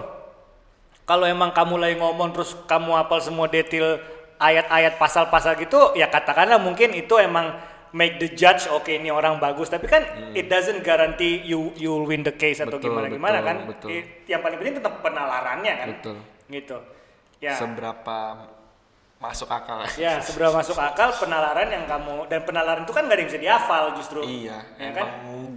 A: kalau emang kamu lagi ngomong terus kamu hafal semua detail ayat-ayat pasal-pasal gitu ya katakanlah mungkin itu emang make the judge oke ini orang bagus. Tapi kan it doesn't guarantee you you will win the case atau
B: Hmm.
A: Gimana gimana
B: betul,
A: kan?
B: betul.
A: I- yang paling penting tetap penalarannya kan?
B: Betul.
A: gitu. Ya.
B: Seberapa masuk akal.
A: Ya seberapa masuk akal penalaran yang kamu dan penalaran itu kan nggak ada yang bisa dihafal justru.
B: Iya
A: ya kan?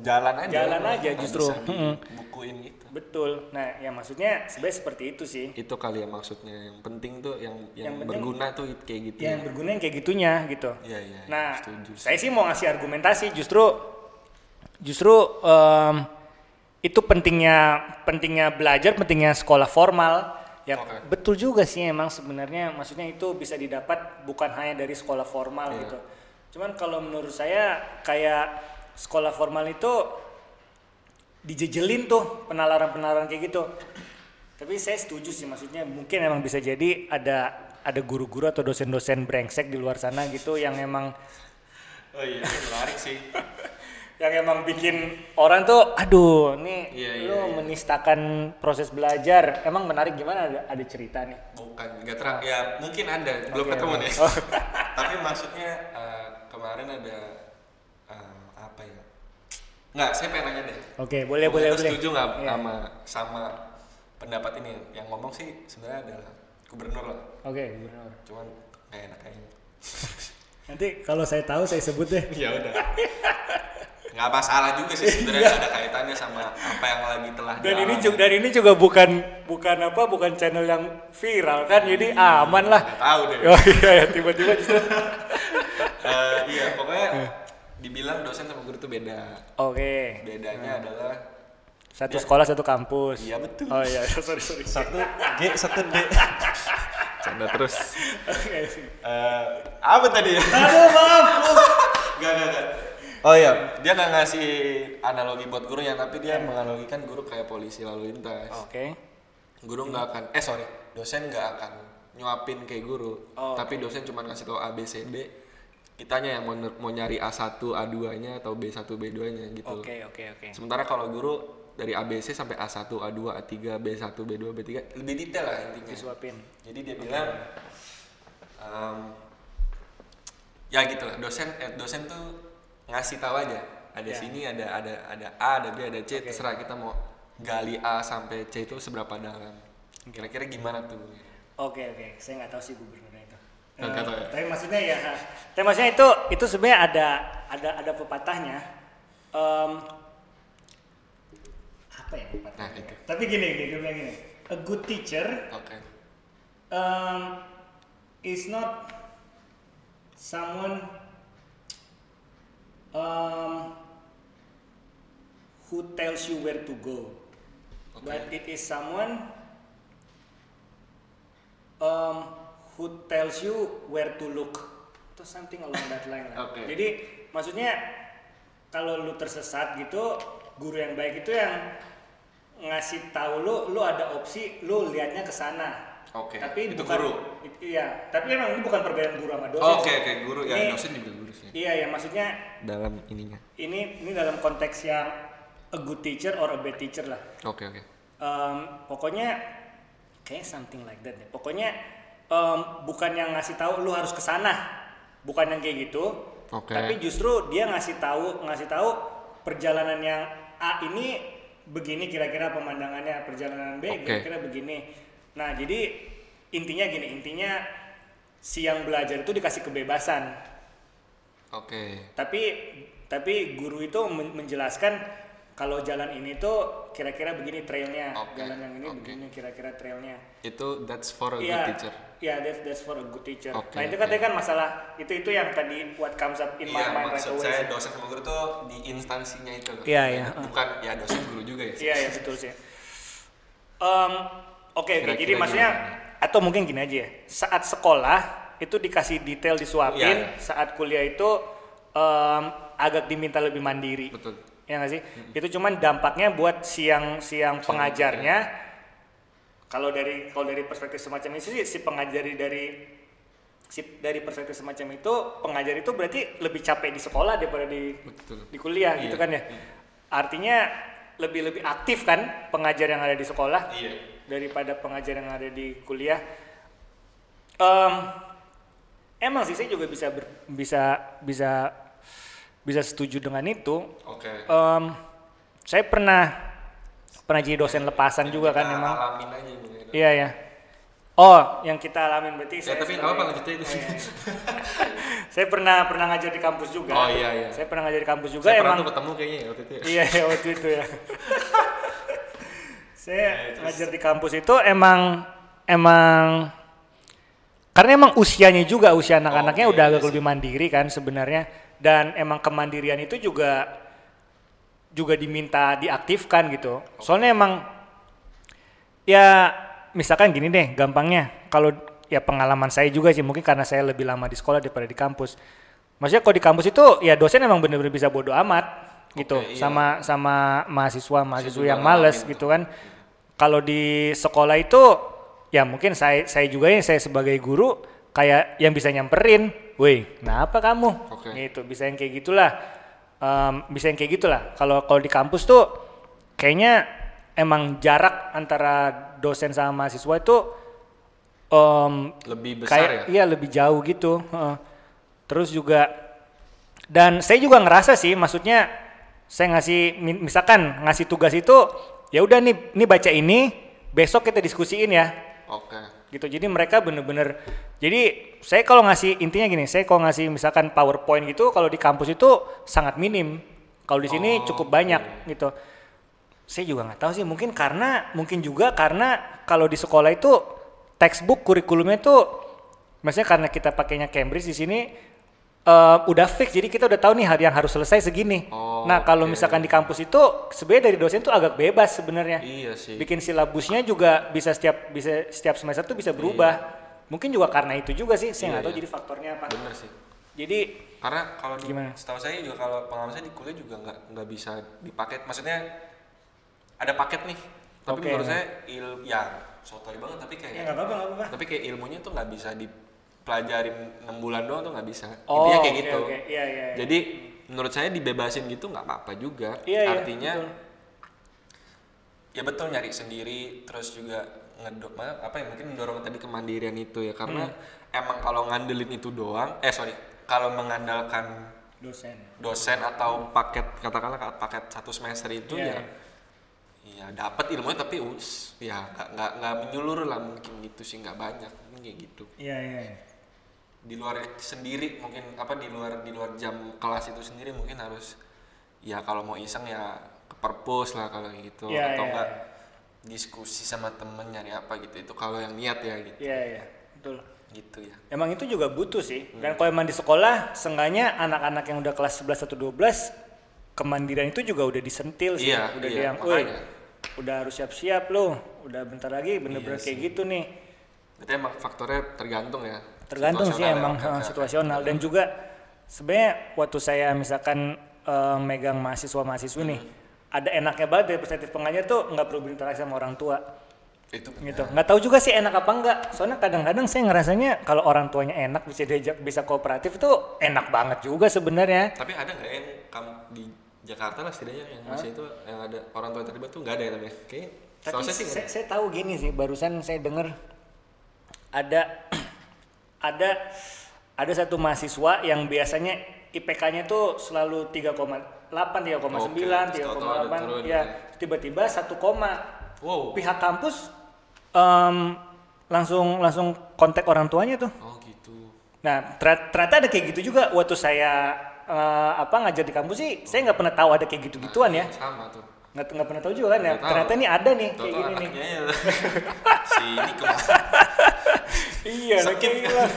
B: jalan aja.
A: Jalan aja justru.
B: dibukuin gitu
A: betul. Nah ya maksudnya sebenarnya seperti itu sih.
B: Itu kali ya maksudnya. Yang penting tuh yang yang,
A: Yang penting-
B: berguna tuh kayak gitu
A: yang berguna yang kayak gitunya gitu.
B: Iya, iya, iya,
A: nah
B: setuju
A: saya sih mau ngasih argumentasi justru justru em, itu pentingnya pentingnya belajar pentingnya sekolah formal. Ya
B: Oke.
A: betul juga sih emang sebenarnya. Maksudnya itu bisa didapat bukan hanya dari sekolah formal
B: Iya.
A: gitu. Cuman kalau menurut saya kayak sekolah formal itu dijejelin tuh penalaran-penalaran kayak gitu. Tapi saya setuju sih maksudnya mungkin emang bisa jadi ada ada guru-guru atau dosen-dosen brengsek di luar sana gitu yang emang
B: oh iya menarik sih. *laughs*
A: Yang emang bikin orang tuh aduh nih
B: Iya,
A: lu
B: iya, iya.
A: menistakan proses belajar. Emang menarik gimana ada, ada cerita nih?
B: Bukan nggak terang. Ya mungkin ada belum ketemu nih.
A: Oh. *laughs*
B: tapi maksudnya eh, kemarin ada eh, apa ya nggak saya pengen nanya deh.
A: Oke boleh boleh
B: Lu
A: boleh.
B: setuju nggak
A: Iya.
B: sama sama pendapat ini? Yang ngomong sih sebenarnya adalah gubernur lah.
A: Oke gubernur.
B: Cuman nggak enak kayaknya. *laughs*
A: Nanti kalau saya tahu saya sebut deh. *laughs*
B: Ya udah. Nggak masalah juga sih sebenarnya ada kaitannya sama apa yang lagi telah
A: dan ini juga dan ini juga bukan bukan apa bukan channel yang viral kan jadi aman lah.
B: nggak tahu deh.
A: Oh iya ya tiba-tiba justru. *laughs*
B: Eh, iya pokoknya dibilang dosen sama guru itu beda.
A: Oke.
B: Bedanya adalah
A: satu sekolah satu kampus.
B: Iya betul.
A: Oh iya. *laughs* Sorry sorry.
B: Satu G satu D. Canda terus.
A: Oke.
B: Eh, apa tadi? Ya *laughs*
A: aduh maaf.
B: Gak, gak, gak. Oh iya, dia nggak ngasih analogi buat gurunya, tapi dia menganalogikan guru kayak polisi lalu lintas.
A: oke.
B: Guru nggak akan, eh sorry, dosen nggak akan nyuapin kayak guru,
A: Oh,
B: tapi dosen cuma ngasih tau A, B, C, D. Kitanya yang mau, mau nyari A1, A2-nya atau B1, B2-nya gitu.
A: oke oke oke
B: Sementara kalau guru dari ABC sampai A1, A2, A3, B1, B2, B3 lebih detail lah intinya.
A: disuapin
B: Jadi dia bilang em, ya gitu lah dosen eh, dosen tuh ngasih tahu aja ada
A: Ya.
B: sini ada ada ada A ada B ada C
A: Oke.
B: terserah kita mau gali A sampai C itu seberapa dalam kira-kira gimana tuh
A: Oke oke, saya nggak tahu sih gubernurnya
B: ya?
A: Tapi maksudnya ya, tapi maksudnya itu itu sebenarnya ada ada ada pepatahnya. Em, apa ya pepatahnya?
B: Nah, itu.
A: Tapi gini, gini, dia bilang gini. A good teacher
B: Oke.
A: um, is not someone um, who tells you where to go,
B: Okay.
A: but it is someone um, who tells you where to look, atau something along that line. lah.
B: Okay.
A: Jadi maksudnya kalau lu tersesat gitu, guru yang baik itu yang ngasih tahu lu, lu ada opsi, lu liatnya ke sana.
B: Oke,
A: Tapi
B: itu
A: bukan,
B: guru?
A: Iya, tapi emang ini bukan perbedaan guru sama dosen.
B: Oh, Oke
A: sih.
B: oke guru ya
A: Ini-
B: dosen juga guru sih.
A: Iya ya, maksudnya
B: Dalam ininya.
A: ini ini dalam konteks yang a good teacher or a bad teacher lah.
B: Oke oke.
A: Em, pokoknya kayak something like that deh. Pokoknya em, bukan yang ngasih tahu lu harus ke sana, bukan yang kayak gitu.
B: Oke.
A: Tapi justru dia ngasih tahu ngasih tahu perjalanan yang A ini begini kira-kira pemandangannya, perjalanan B
B: Oke.
A: kira-kira begini. Nah jadi intinya gini, intinya si yang belajar itu dikasih kebebasan
B: Oke.
A: tapi tapi guru itu men- menjelaskan kalau jalan ini tuh kira-kira begini trailnya
B: Oke,
A: jalan yang ini
B: oke.
A: begini kira-kira trailnya
B: Itu that's for a good
A: iya
B: teacher.
A: iya that's, that's for a good teacher
B: Oke,
A: nah itu katanya kan masalah itu itu yang tadi what comes up in my
B: Iya,
A: mind right away
B: saya
A: sih.
B: dosen sama guru tuh di instansinya itu.
A: Iya, iya.
B: Bukan ya dosen guru juga ya.
A: iya iya betul sih Em, oke oke
B: Kira-kira
A: jadi maksudnya atau mungkin gini aja ya saat sekolah itu dikasih detail disuapin
B: Iya.
A: saat kuliah itu em, agak diminta lebih mandiri
B: Betul.
A: Ya nggak sih itu cuman dampaknya buat siang siang pengajarnya kalau dari kalau dari perspektif semacam itu sih si pengajari dari si dari perspektif semacam itu pengajar itu berarti lebih capek di sekolah daripada di
B: Betul.
A: di kuliah
B: Iya.
A: gitu kan ya artinya lebih lebih aktif kan pengajar yang ada di sekolah
B: Iya.
A: daripada pengajar yang ada di kuliah Em, emang sih saya juga bisa ber- bisa bisa bisa setuju dengan itu
B: Oke.
A: Em, saya pernah pernah jadi dosen lepasan juga kan
B: Kita
A: emang.
B: alamin aja mungkin.
A: Iya ya. Oh, yang kita alamin berarti
B: Ya,
A: saya
B: tapi nggak
A: sebagai-
B: apa-apa, lanjut aja.
A: Oh, iya, iya. saya pernah pernah ngajar di kampus juga.
B: Oh, iya, iya.
A: Saya pernah ngajar di kampus juga
B: Saya pernah
A: emang.
B: tuh ketemu kayaknya ya waktu itu. ya.
A: Iya, iya waktu itu ya. *laughs* saya ngajar di kampus itu emang emang karena emang usianya juga usia anak-anaknya
B: Oke,
A: udah agak
B: iya
A: lebih mandiri kan sebenarnya dan emang kemandirian itu juga juga diminta diaktifkan gitu. Soalnya emang ya misalkan gini deh gampangnya kalau ya pengalaman saya juga sih mungkin karena saya lebih lama di sekolah daripada di kampus. Maksudnya kalau di kampus itu ya dosen emang bener-bener bisa bodo amat gitu
B: Oke, iya.
A: sama sama mahasiswa mahasiswa yang males gitu kan. Kalau di sekolah itu ya mungkin saya saya juga ya saya sebagai guru kayak yang bisa nyamperin, woi, kenapa kamu?
B: Oke.
A: Gitu bisa yang kayak gitulah. Em, bisa yang kayak gitulah. Kalau kalau di kampus tuh kayaknya emang jarak antara dosen sama mahasiswa itu em,
B: Lebih besar
A: kayak
B: ya.
A: iya lebih jauh gitu. heeh. Terus juga dan saya juga ngerasa sih, maksudnya saya ngasih mi- misalkan ngasih tugas itu ya udah nih, nih baca ini, besok kita diskusiin ya
B: Oke.
A: Gitu. Jadi mereka bener-bener jadi saya kalau ngasih intinya gini saya kalau ngasih misalkan powerpoint gitu kalau di kampus itu sangat minim. Kalau di sini
B: Oh,
A: cukup banyak gitu. Saya juga nggak tahu sih mungkin karena mungkin juga karena kalau di sekolah itu textbook kurikulumnya itu maksudnya karena kita pakainya Cambridge di sini eh, udah fix jadi kita udah tahu nih hari yang harus selesai segini
B: Oh,
A: nah kalau
B: oke.
A: misalkan di kampus itu sebenarnya dari dosen tuh agak bebas sebenarnya
B: Iya sih.
A: bikin silabusnya juga bisa setiap bisa setiap semester tuh bisa berubah. Mungkin juga karena itu juga sih, saya
B: Iya,
A: nggak tahu
B: iya.
A: jadi faktornya apa.
B: Bener sih.
A: Jadi
B: Karena kalau di-
A: Gimana?
B: setahu saya juga kalau pengalaman saya di kuliah juga nggak nggak bisa dipaket. Maksudnya ada paket nih. Tapi
A: Oke.
B: menurut saya il ya sotoy banget tapi kayak
A: ya nggak apa-apa nggak apa-apa.
B: tapi kayak ilmunya tuh nggak bisa dipelajarin 6 bulan doang tuh nggak bisa.
A: Oh,
B: Intinya kayak gitu.
A: oke. Iya, iya, iya.
B: Jadi menurut saya dibebasin gitu nggak apa-apa juga.
A: Iya, iya,
B: Artinya
A: betul.
B: ya betul nyari sendiri terus juga ngedok apa ya mungkin mendorong tadi kemandirian itu ya karena
A: Hmm.
B: emang kalau ngandelin itu doang eh sorry kalau mengandalkan
A: dosen.
B: dosen atau paket katakanlah paket satu semester itu
A: Iya,
B: ya
A: iya.
B: ya dapat ilmunya tapi us ya nggak nggak menyeluruh lah mungkin gitu sih nggak banyak mungkin kayak gitu
A: Iya iya. iya.
B: Di luar sendiri mungkin apa di luar di luar jam kelas itu sendiri mungkin harus ya kalau mau iseng ya ke perpus lah kalau gitu
A: Iya,
B: atau enggak diskusi sama temen nyari apa gitu itu kalau yang niat ya gitu
A: Iya iya. Betul.
B: gitu ya
A: Emang itu juga butuh sih.
B: Hmm.
A: Dan kalau emang di sekolah, seenggaknya anak-anak yang udah kelas 11 atau 12 kemandirian itu juga udah disentil sih.
B: Iya,
A: udah
B: iya,
A: yang, "Woi,
B: makanya."
A: udah harus siap-siap loh. Udah bentar lagi bener-bener
B: Iya
A: kayak
B: sih.
A: gitu nih.
B: itu emang faktornya tergantung ya
A: Tergantung sih
B: ya,
A: emang eh, situasional dan juga sebenarnya waktu saya misalkan eh, megang mahasiswa mahasiswi nih,
B: Hmm.
A: ada enaknya banget dari perspektif pengajar tuh nggak perlu berinteraksi sama orang tua
B: itu benar.
A: gitu. Nggak tahu juga sih enak apa enggak. Soalnya kadang-kadang saya ngerasanya kalau orang tuanya enak bisa diajak bisa kooperatif tuh enak banget juga sebenarnya.
B: tapi ada nggak yang kamu di Jakarta lah setidaknya yang masih itu yang ada orang tua terlibat tuh nggak ada ya tapi kayak
A: Tapi
B: saya
A: saya, saya tahu gini sih, barusan saya dengar ada ada ada satu mahasiswa yang biasanya IPK-nya tuh selalu 3,8, 3,9,
B: Oke, terus tahu-tahu ada
A: 3,8
B: turun
A: ya tiba-tiba 1 koma.
B: wow
A: Pihak kampus em, langsung langsung kontak orang tuanya tuh.
B: oh gitu
A: Nah, ter- ternyata ada kayak gitu juga waktu saya eh, apa ngajar di kampus sih, saya nggak pernah tahu ada kayak gitu-gituan ya.
B: sama tuh
A: Nggak nggak pernah tahu juga kan ya.
B: Tahu.
A: Ternyata ini ada nih kayak
B: Tahu-tahu
A: gini nih.
B: ya si ini *laughs* ke mana
A: Iya,
B: Sakit
A: kayak
B: kan?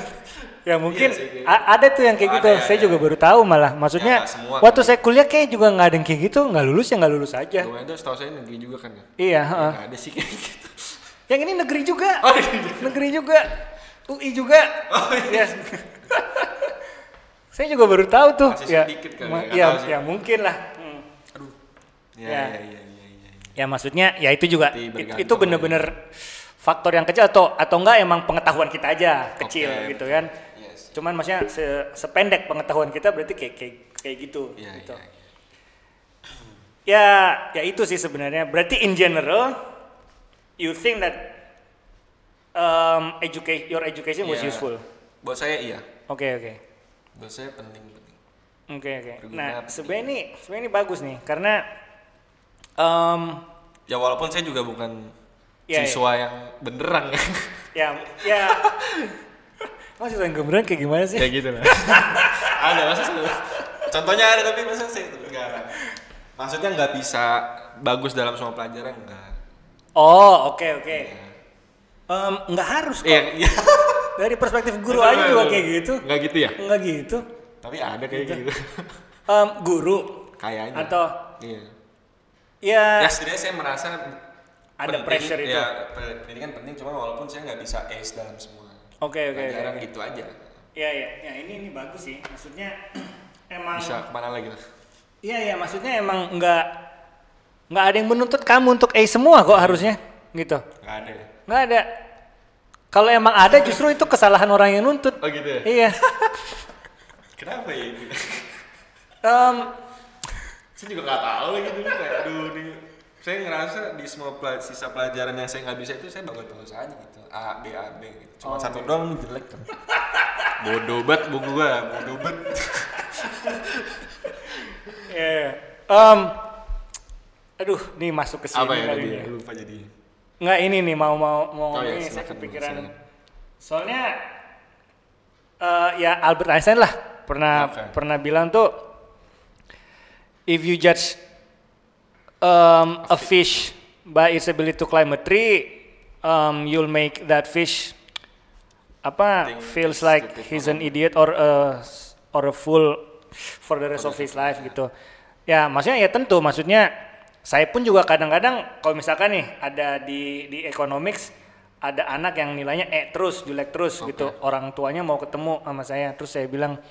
A: Ya mungkin
B: sih, kayak
A: a- ada tuh yang kayak
B: Ada,
A: gitu.
B: ya,
A: saya
B: ya.
A: juga baru tahu malah. Maksudnya
B: Ya, semua
A: waktu
B: kan.
A: saya kuliah kayak juga nggak ada yang kayak gitu, nggak lulus ya nggak lulus aja.
B: Gue itu setahu saya negeri juga kan ya
A: Iya,
B: Ya,
A: heeh.
B: nggak ada sih kayak gitu
A: Yang ini negeri juga.
B: Oh, negeri
A: negeri juga. UI juga.
B: Oh, iya.
A: Ya. *laughs* saya juga baru tahu tuh.
B: Masih
A: ya,
B: sedikit kali ya,
A: ya,
B: sih.
A: ya mungkin lah. Hmm.
B: aduh ya
A: Ya.
B: ya ya ya ya, ya.
A: Ya maksudnya ya itu juga itu bener-bener faktor yang kecil atau atau enggak emang pengetahuan kita aja kecil
B: Oke,
A: gitu kan.
B: Yes.
A: Cuman maksudnya se- sependek pengetahuan kita berarti kayak kayak kayak gitu.
B: ya
A: gitu.
B: ya, ya.
A: Ya, ya itu sih sebenarnya. Berarti in general, you think that um, education, your education was
B: Ya,
A: useful.
B: buat saya iya
A: Oke oke,
B: buat saya penting penting
A: oke oke.
B: Berguna,
A: Nah sebenarnya ini sebenarnya ini bagus nih karena um,
B: ya walaupun saya juga bukan
A: Iya,
B: siswa yang beneran
A: ya ya. *laughs* Masih yang gemeran kayak gimana sih?
B: ya gitu lah. *laughs* Ada masa saya- contohnya ada tapi masa saya itu enggak. Maksudnya nggak bisa bagus dalam semua pelajaran enggak.
A: Oh oke oke. Em, nggak harus kok.
B: iya. Iya *laughs*
A: Dari perspektif guru aja juga kayak gitu.
B: nggak gitu ya?
A: Nggak gitu.
B: tapi ada kayak gitu.
A: Em, guru.
B: Kayaknya.
A: Atau
B: iya
A: ya
B: ya setidaknya saya merasa
A: Ada pressure itu.
B: ya pendidikan penting cuma walaupun saya nggak bisa ace dalam semua
A: oke oke
B: pelajaran
A: oke.
B: gitu aja
A: Ya ya, ya ini ini bagus sih. Maksudnya *clears throat* emang
B: bisa ke mana lagi lah
A: Iya ya, maksudnya emang nggak nggak ada yang menuntut kamu untuk A semua kok harusnya gitu.
B: nggak ada ya
A: Nggak ada. Kalau emang ada justru itu kesalahan orang yang nuntut.
B: oh gitu ya
A: Iya. *laughs*
B: kenapa ya itu
A: Em,
B: saya juga nggak tahu lagi dulu kayak aduh nih saya ngerasa di semua pela- sisa pelajaran yang saya nggak bisa itu saya bagus-bagus aja gitu A B A B gitu cuma
A: Oh,
B: satu doang nih jelek kan *laughs* bodoh banget buku gua bodoh banget *laughs*
A: iya. Em, aduh, nih masuk ke sini
B: apa ya tadi
A: ini.
B: ya? lupa jadi
A: Nggak ini nih mau mau mau
B: Oh, ya,
A: ini saya
B: silakan,
A: kepikiran.
B: silakan.
A: Soalnya eh, ya Albert Einstein lah pernah
B: Oke.
A: pernah bilang tuh if you judge um, a fish by its ability to climb a tree, um, you'll make that fish apa feels like he's an idiot or a or a fool for the rest of his life gitu. Ya maksudnya ya tentu maksudnya saya pun juga kadang-kadang kalau misalkan nih ada di di economics ada anak yang nilainya E terus jelek terus
B: Oke.
A: gitu orang tuanya mau ketemu sama saya terus saya bilang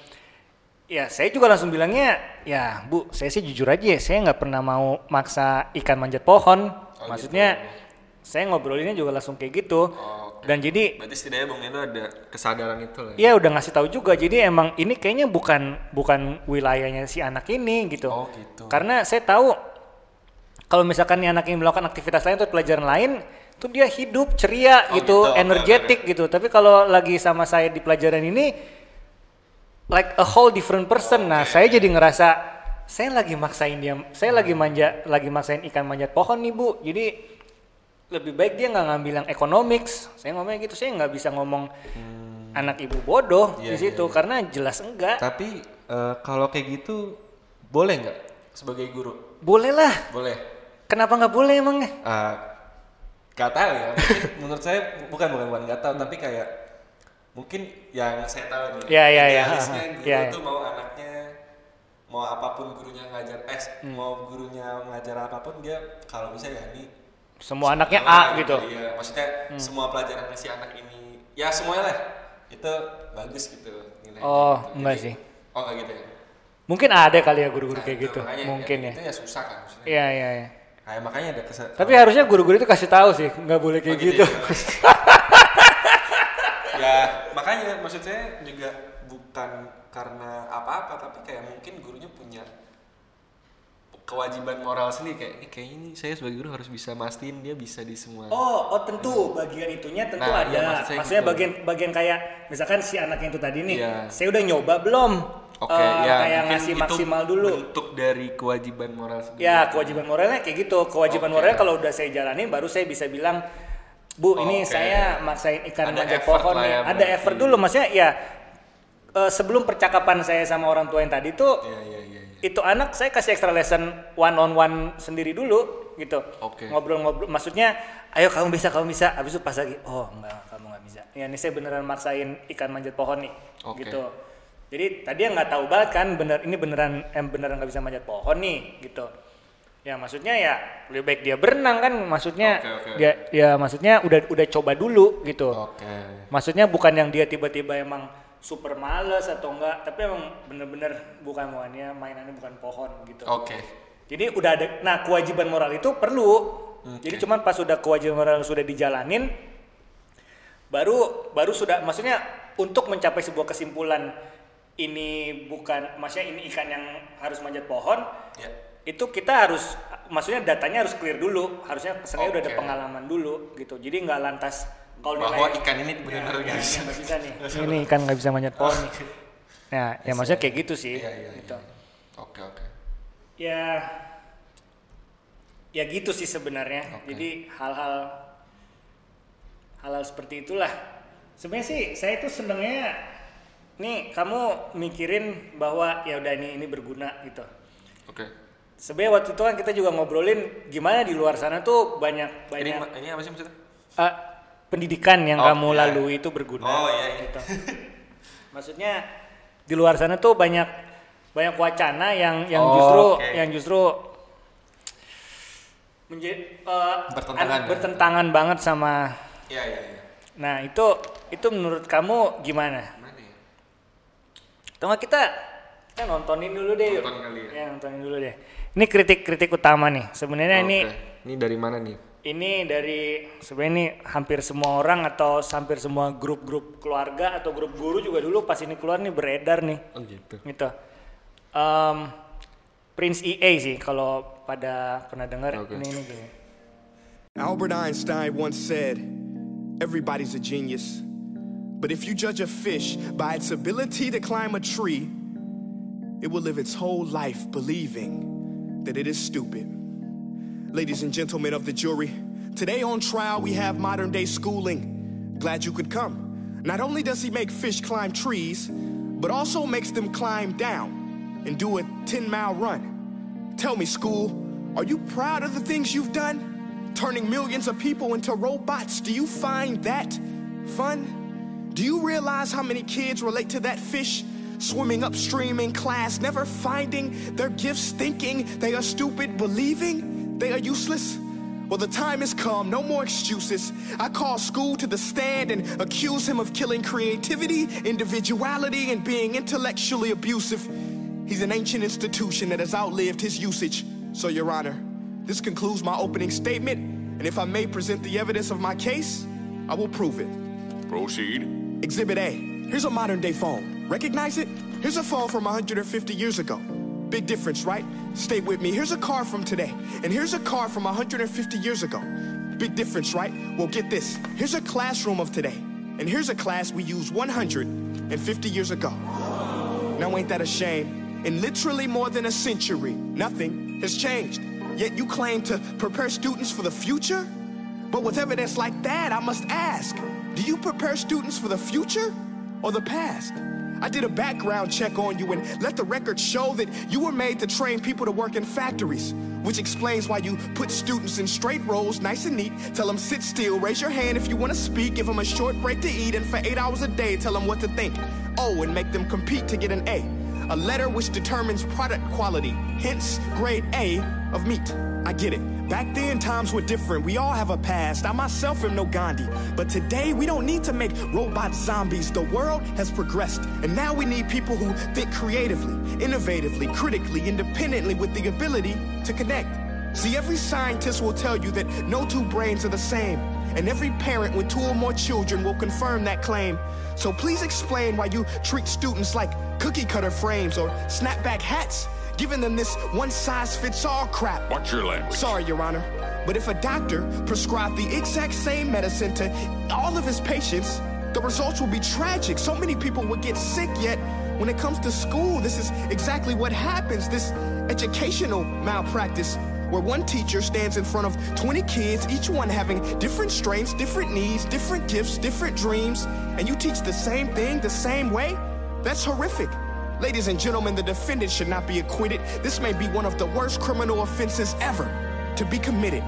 A: ya saya juga langsung bilangnya ya bu saya sih jujur aja ya saya nggak pernah mau maksa ikan manjat pohon
B: Oh,
A: maksudnya
B: gitu.
A: saya ngobrolinnya juga langsung kayak gitu
B: Oke.
A: dan jadi
B: berarti setidaknya bung Endo ada kesadaran itu lah ya
A: Iya udah ngasih tahu juga. Jadi emang ini kayaknya bukan bukan wilayahnya si anak ini gitu.
B: Oh, gitu.
A: Karena saya tahu kalau misalkan nih anak ini melakukan aktivitas lain atau pelajaran lain, tuh dia hidup ceria
B: Oh,
A: gitu,
B: gitu.
A: Energetik gitu. Tapi kalau lagi sama saya di pelajaran ini like a whole different person. Nah, saya jadi ngerasa saya lagi maksain dia, saya lagi manja, lagi maksain ikan manjat pohon nih bu. Jadi lebih baik dia nggak ngambil yang economics. Saya ngomongnya gitu, saya nggak bisa ngomong anak ibu bodoh
B: Iya,
A: di situ
B: iya, iya.
A: karena jelas enggak.
B: Tapi eh, kalau kayak gitu boleh nggak sebagai guru?
A: Boleh lah.
B: Boleh.
A: Kenapa nggak boleh emangnya?
B: Ah, gak tahu ya. Menurut saya bukan bukan bukan gak tahu tapi kayak mungkin yang saya tahu nih.
A: Ya, ya, ya.
B: guru
A: Ya, ya.
B: tuh mau anaknya mau apa pun gurunya ngajar eh
A: Hmm.
B: mau gurunya ngajar apa pun dia kalau bisa ya ini
A: Semua anaknya
B: semuanya
A: A gitu.
B: Iya, maksudnya
A: Hmm.
B: semua pelajaran si anak ini ya semuanya lah itu bagus gitu nilainya
A: Oh,
B: gitu.
A: enggak
B: Jadi-
A: sih.
B: Oh, enggak gitu ya.
A: Mungkin ada kali ya guru-guru
B: Nah,
A: kayak
B: itu
A: gitu.
B: makanya
A: Mungkin ya.
B: Itu ya susah kan maksudnya.
A: Iya, iya, iya.
B: Nah, makanya ada kesan.
A: Tapi harusnya guru-guru itu kasih tahu sih, nggak boleh kayak
B: Oh, gitu
A: gitu.
B: ya? ya *laughs* makanya maksud saya juga bukan karena apa-apa tapi kayak mungkin gurunya punya kewajiban moral sendiri kayak ini kayak ini saya sebagai guru harus bisa mastiin dia bisa di semua
A: Oh, oh tentu bagian itunya tentu
B: Nah,
A: ada.
B: iya, maksud saya
A: Maksudnya
B: gitu.
A: bagian bagian kayak misalkan si anak yang itu tadi nih,
B: Iya.
A: saya udah nyoba belum?
B: Oke,
A: Eh,
B: ya
A: kayak ngasih
B: itu
A: maksimal dulu.
B: Bentuk dari kewajiban moral sendiri.
A: Ya, kewajiban moralnya kayak gitu. Kewajiban
B: Oke.
A: moralnya kalau udah saya jalanin baru saya bisa bilang, "Bu, ini
B: Oke.
A: saya maksain ikan
B: Ada
A: manjat pohon nih."
B: ya,
A: Ada
B: berarti.
A: effort dulu maksudnya ya eh, sebelum percakapan saya sama orang tua yang tadi tuh
B: Iya, iya, iya. iya.
A: itu anak saya kasih extra lesson one on one sendiri dulu gitu
B: Oke.
A: ngobrol-ngobrol maksudnya ayo kamu bisa kamu bisa habis itu pas lagi oh enggak kamu nggak bisa ya ini saya beneran maksain ikan manjat pohon nih
B: Oke.
A: gitu jadi tadi yang nggak tahu banget kan bener ini beneran em beneran nggak bisa manjat pohon nih gitu ya maksudnya ya lebih baik dia berenang kan maksudnya
B: Oke, oke,
A: dia ya maksudnya udah udah coba dulu gitu
B: Oke.
A: Maksudnya bukan yang dia tiba-tiba emang super males atau enggak, tapi emang bener-bener bukan bukannya mainannya bukan pohon gitu.
B: Oke.
A: Jadi udah ada, nah kewajiban moral itu perlu.
B: Oke.
A: Jadi cuman pas sudah kewajiban moral sudah dijalanin, baru baru sudah, maksudnya untuk mencapai sebuah kesimpulan ini bukan, maksudnya ini ikan yang harus manjat pohon,
B: Ya.
A: Itu kita harus, maksudnya datanya harus clear dulu, harusnya kesannya udah ada
B: Oke.
A: pengalaman dulu gitu. Jadi nggak lantas kalau
B: Bahwa
A: nilai-
B: ikan ini benar-benar
A: Ya,
B: nggak bisa.
A: nggak bisa nih. *laughs* Ini ikan nggak bisa manjat pohon nih. Nah, ya maksudnya kayak gitu sih.
B: Iya, iya,
A: gitu.
B: iya. Oke, oke.
A: Ya, ya gitu sih sebenarnya.
B: Oke.
A: Jadi hal-hal hal-hal seperti itulah. Sebenarnya sih saya itu senengnya nih kamu mikirin bahwa ya udah ini ini berguna gitu.
B: Oke.
A: Sebenarnya waktu itu kan kita juga ngobrolin gimana di luar sana tuh banyak
B: Ini
A: banyak
B: ma- ini apa sih maksudnya?
A: eh, pendidikan yang
B: Oh,
A: kamu
B: iya.
A: lalui itu berguna.
B: Oh, iya, iya.
A: Gitu. Maksudnya di luar sana tuh banyak banyak wacana yang yang
B: Oh,
A: justru
B: oke.
A: yang justru menjadi eh,
B: Bertentangan
A: an-
B: ya?
A: bertentangan banget sama.
B: Iya, iya, iya.
A: Nah itu itu menurut kamu gimana?
B: Mana ya?
A: Kita kita nontonin dulu deh. yuk.
B: Nonton kali ya?
A: nontonin dulu deh. Ini kritik-kritik utama nih. Sebenarnya ini
B: Oke. Ini dari mana nih?
A: ini dari sebenarnya ini hampir semua orang atau hampir semua grup-grup keluarga atau grup guru juga dulu pas ini keluar nih beredar nih
B: Oh gitu.
A: gitu Em, Prince EA sih kalau pada pernah dengar
B: Oke.
A: ini ini gini
C: Albert Einstein once said, Everybody's a genius. But if you judge a fish by its ability to climb a tree, it will live its whole life believing that it is stupid. Ladies and gentlemen of the jury, today on trial we have modern day schooling. Glad you could come. Not only does he make fish climb trees, but also makes them climb down and do a 10 mile run. Tell me, school, are you proud of the things you've done? Turning millions of people into robots, do you find that fun? Do you realize how many kids relate to that fish? Swimming upstream in class, never finding their gifts, thinking they are stupid, believing they are useless? Well, the time has come, no more excuses. I call school to the stand and accuse him of killing creativity, individuality, and being intellectually abusive. He's an ancient institution that has outlived his usage. So, Your Honor, this concludes my opening statement, and if I may present the evidence of my case, I will prove it.
D: Proceed.
C: Exhibit A. Here's a modern day phone. Recognize it? Here's a phone from 150 years ago. Big difference, right? Stay with me. Here's a car from today, and here's a car from 150 years ago. Big difference, right? Well, get this. Here's a classroom of today, and here's a class we used 150 years ago. Now, ain't that a shame? in literally more than a century. Nothing has changed. Yet you claim to prepare students for the future? But with evidence like that, I must ask do you prepare students for the future or the past? I did a background check on you and let the record show that you were made to train people to work in factories, which explains why you put students in straight rows, nice and neat, tell them sit still, raise your hand if you want to speak, give them a short break to eat, and for eight hours a day, tell them what to think. Oh, and make them compete to get an A. A letter which determines product quality, hence grade A of meat. I get it. Back then, times were different. We all have a past. I myself am no Gandhi. But today, we don't need to make robot zombies. The world has progressed. And now we need people who think creatively, innovatively, critically, independently, with the ability to connect. See, every scientist will tell you that no two brains are the same. And every parent with two or more children will confirm that claim. So please explain why you treat students like cookie cutter frames or snapback hats, giving them this one size fits all crap.
D: Watch your language.
C: Sorry, Your Honor. But if a doctor prescribed the exact same medicine to all of his patients, the results will be tragic. So many people would get sick, yet when it comes to school, this is exactly what happens this educational malpractice. Where one teacher stands in front of 20 kids, each one having different strengths, different needs, different gifts, different dreams, and you teach the same thing the same way? That's horrific. Ladies and gentlemen, the defendant should not be acquitted. This may be one of the worst criminal offenses ever to be committed.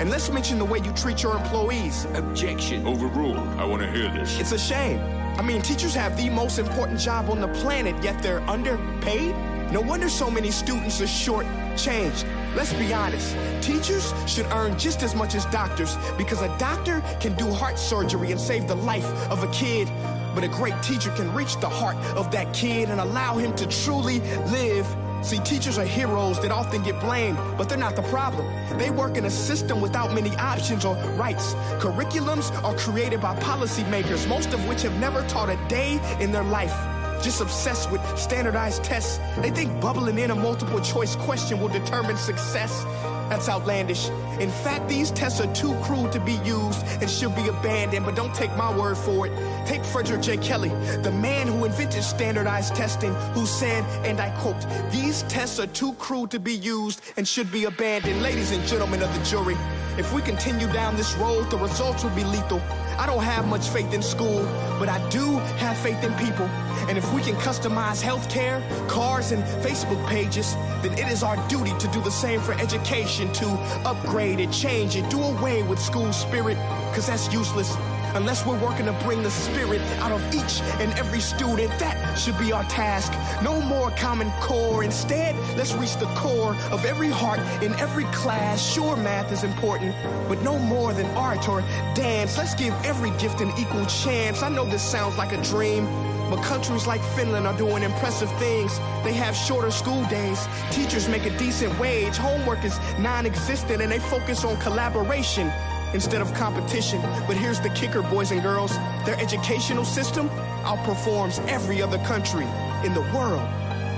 C: And let's mention the way you treat your employees.
D: Objection. Overruled. I want to hear this.
C: It's a shame. I mean, teachers have the most important job on the planet, yet they're underpaid? No wonder so many students are short-changed. Let's be honest. Teachers should earn just as much as doctors because a doctor can do heart surgery and save the life of a kid. But a great teacher can reach the heart of that kid and allow him to truly live. See, teachers are heroes that often get blamed, but they're not the problem. They work in a system without many options or rights. Curriculums are created by policymakers, most of which have never taught a day in their life. Just obsessed with standardized tests. They think bubbling in a multiple choice question will determine success. That's outlandish. In fact, these tests are too crude to be used and should be abandoned, but don't take my word for it. Take Frederick J. Kelly, the man who invented standardized testing, who said, and I quote, These tests are too crude to be used and should be abandoned. Ladies and gentlemen of the jury, if we continue down this road, the results will be lethal. I don't have much faith in school, but I do have faith in people. And if we can customize healthcare, cars, and Facebook pages, then it is our duty to do the same for education, to upgrade it, change it, do away with school spirit, because that's useless. Unless we're working to bring the spirit out of each and every student, that should be our task. No more common core. Instead, let's reach the core of every heart in every class. Sure, math is important, but no more than art or dance. Let's give every gift an equal chance. I know this sounds like a dream. But countries like Finland are doing impressive things. They have shorter school days. Teachers make a decent wage. Homework is non existent and they focus on collaboration instead of competition. But here's the kicker, boys and girls their educational system outperforms every other country in the world.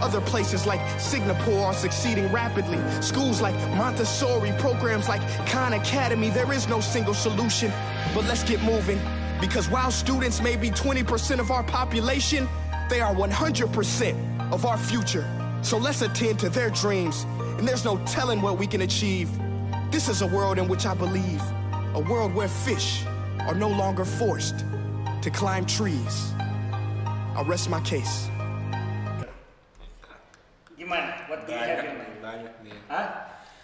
C: Other places like Singapore are succeeding rapidly. Schools like Montessori, programs like Khan Academy, there is no single solution. But let's get moving. Because while students may be 20% of our population, they are 100% of our future. So let's attend to their dreams, and there's no telling what we can achieve. This is a world in which I believe, a world where fish are no longer forced to climb trees. I rest my case.
A: Gimana? What do you have in mind?
B: banyak nih.
A: Hah?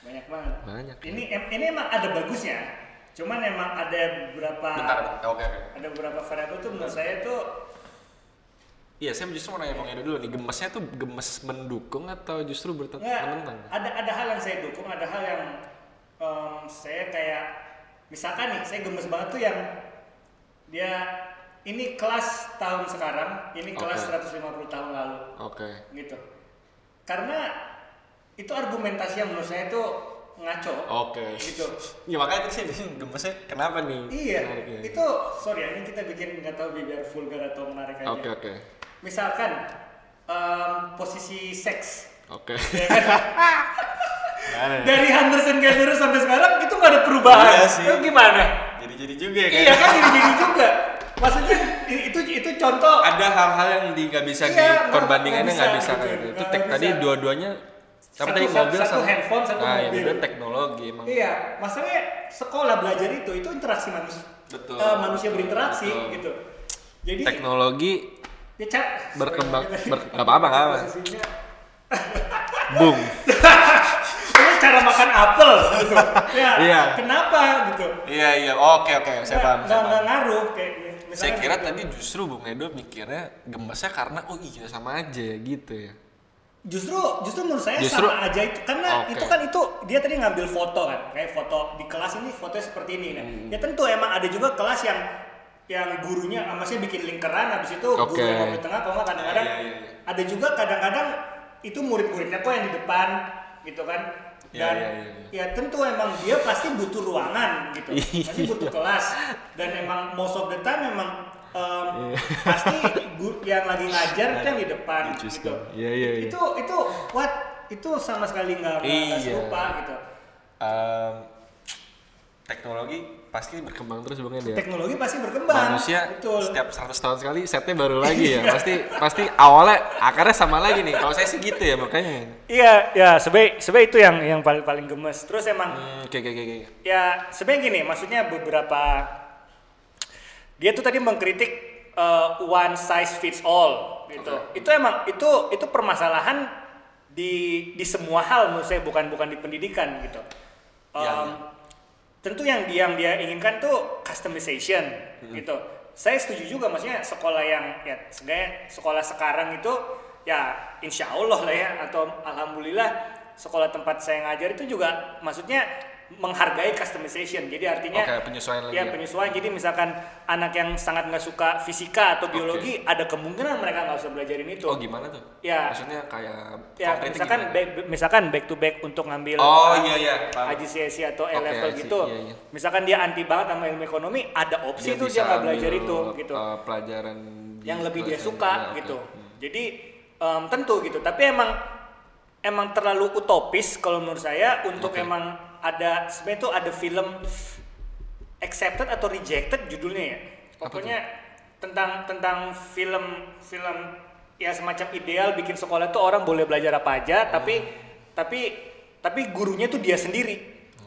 A: Banyak banget.
B: Banyak.
A: Ini em- ini emang ada bagusnya. Cuman emang ada beberapa
B: Bentar, oke oke.
A: ada beberapa variabel tuh menurut saya tuh
B: Iya, saya justru mau nanya Bang Edo dulu nih, gemesnya tuh gemes mendukung atau justru bertentang?
A: Nggak, ada ada hal yang saya dukung, ada hal yang em, saya kayak misalkan nih, saya gemes banget tuh yang dia ini kelas tahun sekarang, ini kelas
B: Oke.
A: 150 tahun lalu,
B: Oke.
A: gitu. Karena itu argumentasi yang menurut saya tuh ngaco.
B: Oke.
A: Gitu. *laughs*
B: Ya makanya itu sih gemesnya kenapa nih?
A: Iya,
B: menariknya?
A: itu sorry ini kita bikin nggak tahu biar vulgar atau menarik aja.
B: Oke oke.
A: Misalkan em, posisi seks,
B: Oke.
A: ya kan?
B: Gimana ya?
A: dari Henderson Gather sampai sekarang itu nggak ada perubahan.
B: Iya sih.
A: Itu gimana?
B: Jadi-jadi juga ya
A: Iya kan jadi-jadi juga. maksudnya itu itu contoh
B: ada hal-hal yang di nggak bisa
A: Iya,
B: di perbandingannya
A: nggak bisa
B: bisa,
A: gitu.
B: kayak gitu. Itu tek, tadi dua-duanya apa
A: Satu-
B: tadi
A: satu-
B: mobil
A: satu
B: sama
A: handphone, satu
B: nah,
A: mobil.
B: itu teknologi emang.
A: Iya, masalahnya sekolah belajar itu itu interaksi manusia.
B: Betul.
A: eh, manusia berinteraksi
B: Betul.
A: gitu. Jadi
B: Teknologi
A: ya
B: berkembang *laughs* ber, apa-apa Boom.
A: Ini cara makan apel gitu. Ya,
B: Iya.
A: kenapa gitu?
B: Iya iya oke oke saya paham.
A: Nggak
B: Saya,
A: nggak
B: paham.
A: ngaruh kayak
B: saya kira
A: gitu.
B: tadi justru Bung Edo mikirnya gemesnya karena oh iya sama aja gitu ya.
A: Justru justru menurut saya
B: Justru-
A: sama aja itu karena
B: Oke.
A: itu kan itu dia tadi ngambil foto kan kayak foto di kelas ini fotonya seperti ini nah.
B: Hmm.
A: Ya tentu emang ada juga kelas yang yang gurunya ah, maksudnya bikin lingkaran habis itu
B: Oke.
A: guru yang di tengah kalau nggak kadang-kadang
B: Iya, iya, iya.
A: ada juga kadang-kadang itu murid-muridnya kok yang di depan gitu kan
B: Iya,
A: dan
B: iya, iya,
A: ya tentu emang dia pasti butuh ruangan gitu pasti
B: Iya.
A: butuh kelas dan emang most of the time emang em,
B: Iya.
A: pasti yang lagi ngajar yang di depan gitu.
B: Iya, iya, iya.
A: itu itu what itu sama sekali nggak serupa gitu
B: Em, teknologi pasti berkembang terus Edo ya.
A: teknologi pasti berkembang.
B: Manusia
A: betul.
B: setiap 100 tahun sekali setnya baru lagi ya. Pasti pasti awalnya akarnya sama lagi nih. Kalau saya sih gitu ya makanya.
A: Iya ya sebaik sebaik itu yang yang paling paling gemes. Terus emang
B: hmm, oke oke oke
A: ya sebenarnya gini maksudnya beberapa dia tuh tadi mengkritik uh, one size fits all gitu. Itu emang itu itu permasalahan di di semua hal menurut saya bukan bukan di pendidikan gitu.
B: Ya,
A: Um, tentu yang dia yang dia inginkan tuh customization gitu. Saya setuju juga maksudnya sekolah yang ya sebenarnya sekolah sekarang itu ya insya Allah lah ya atau alhamdulillah sekolah tempat saya ngajar itu juga maksudnya menghargai customization jadi artinya
B: Oke, penyesuaian lagi
A: ya
B: ya.
A: penyesuaian jadi misalkan anak yang sangat nggak suka fisika atau biologi ada kemungkinan mereka nggak usah belajarin itu
B: oh gimana tuh
A: Ya.
B: maksudnya kayak
A: ya misalkan
B: gimana?
A: back, misalkan back to back untuk ngambil
B: oh iya iya.
A: IGCSE atau A
B: Oke,
A: level gitu.
B: Iya, iya.
A: Misalkan dia anti banget sama ilmu ekonomi, ada opsi tuh dia nggak belajar itu gitu.
B: uh, pelajaran
A: yang lebih dia suka
B: ya,
A: gitu.
B: Hmm.
A: Jadi em, tentu gitu. Tapi emang emang terlalu utopis kalau menurut saya untuk
B: Oke.
A: emang ada sebenarnya tuh ada film accepted atau rejected judulnya ya. Pokoknya tentang tentang film film ya semacam ideal bikin sekolah tuh orang boleh belajar apa aja tapi tapi tapi gurunya tuh dia sendiri.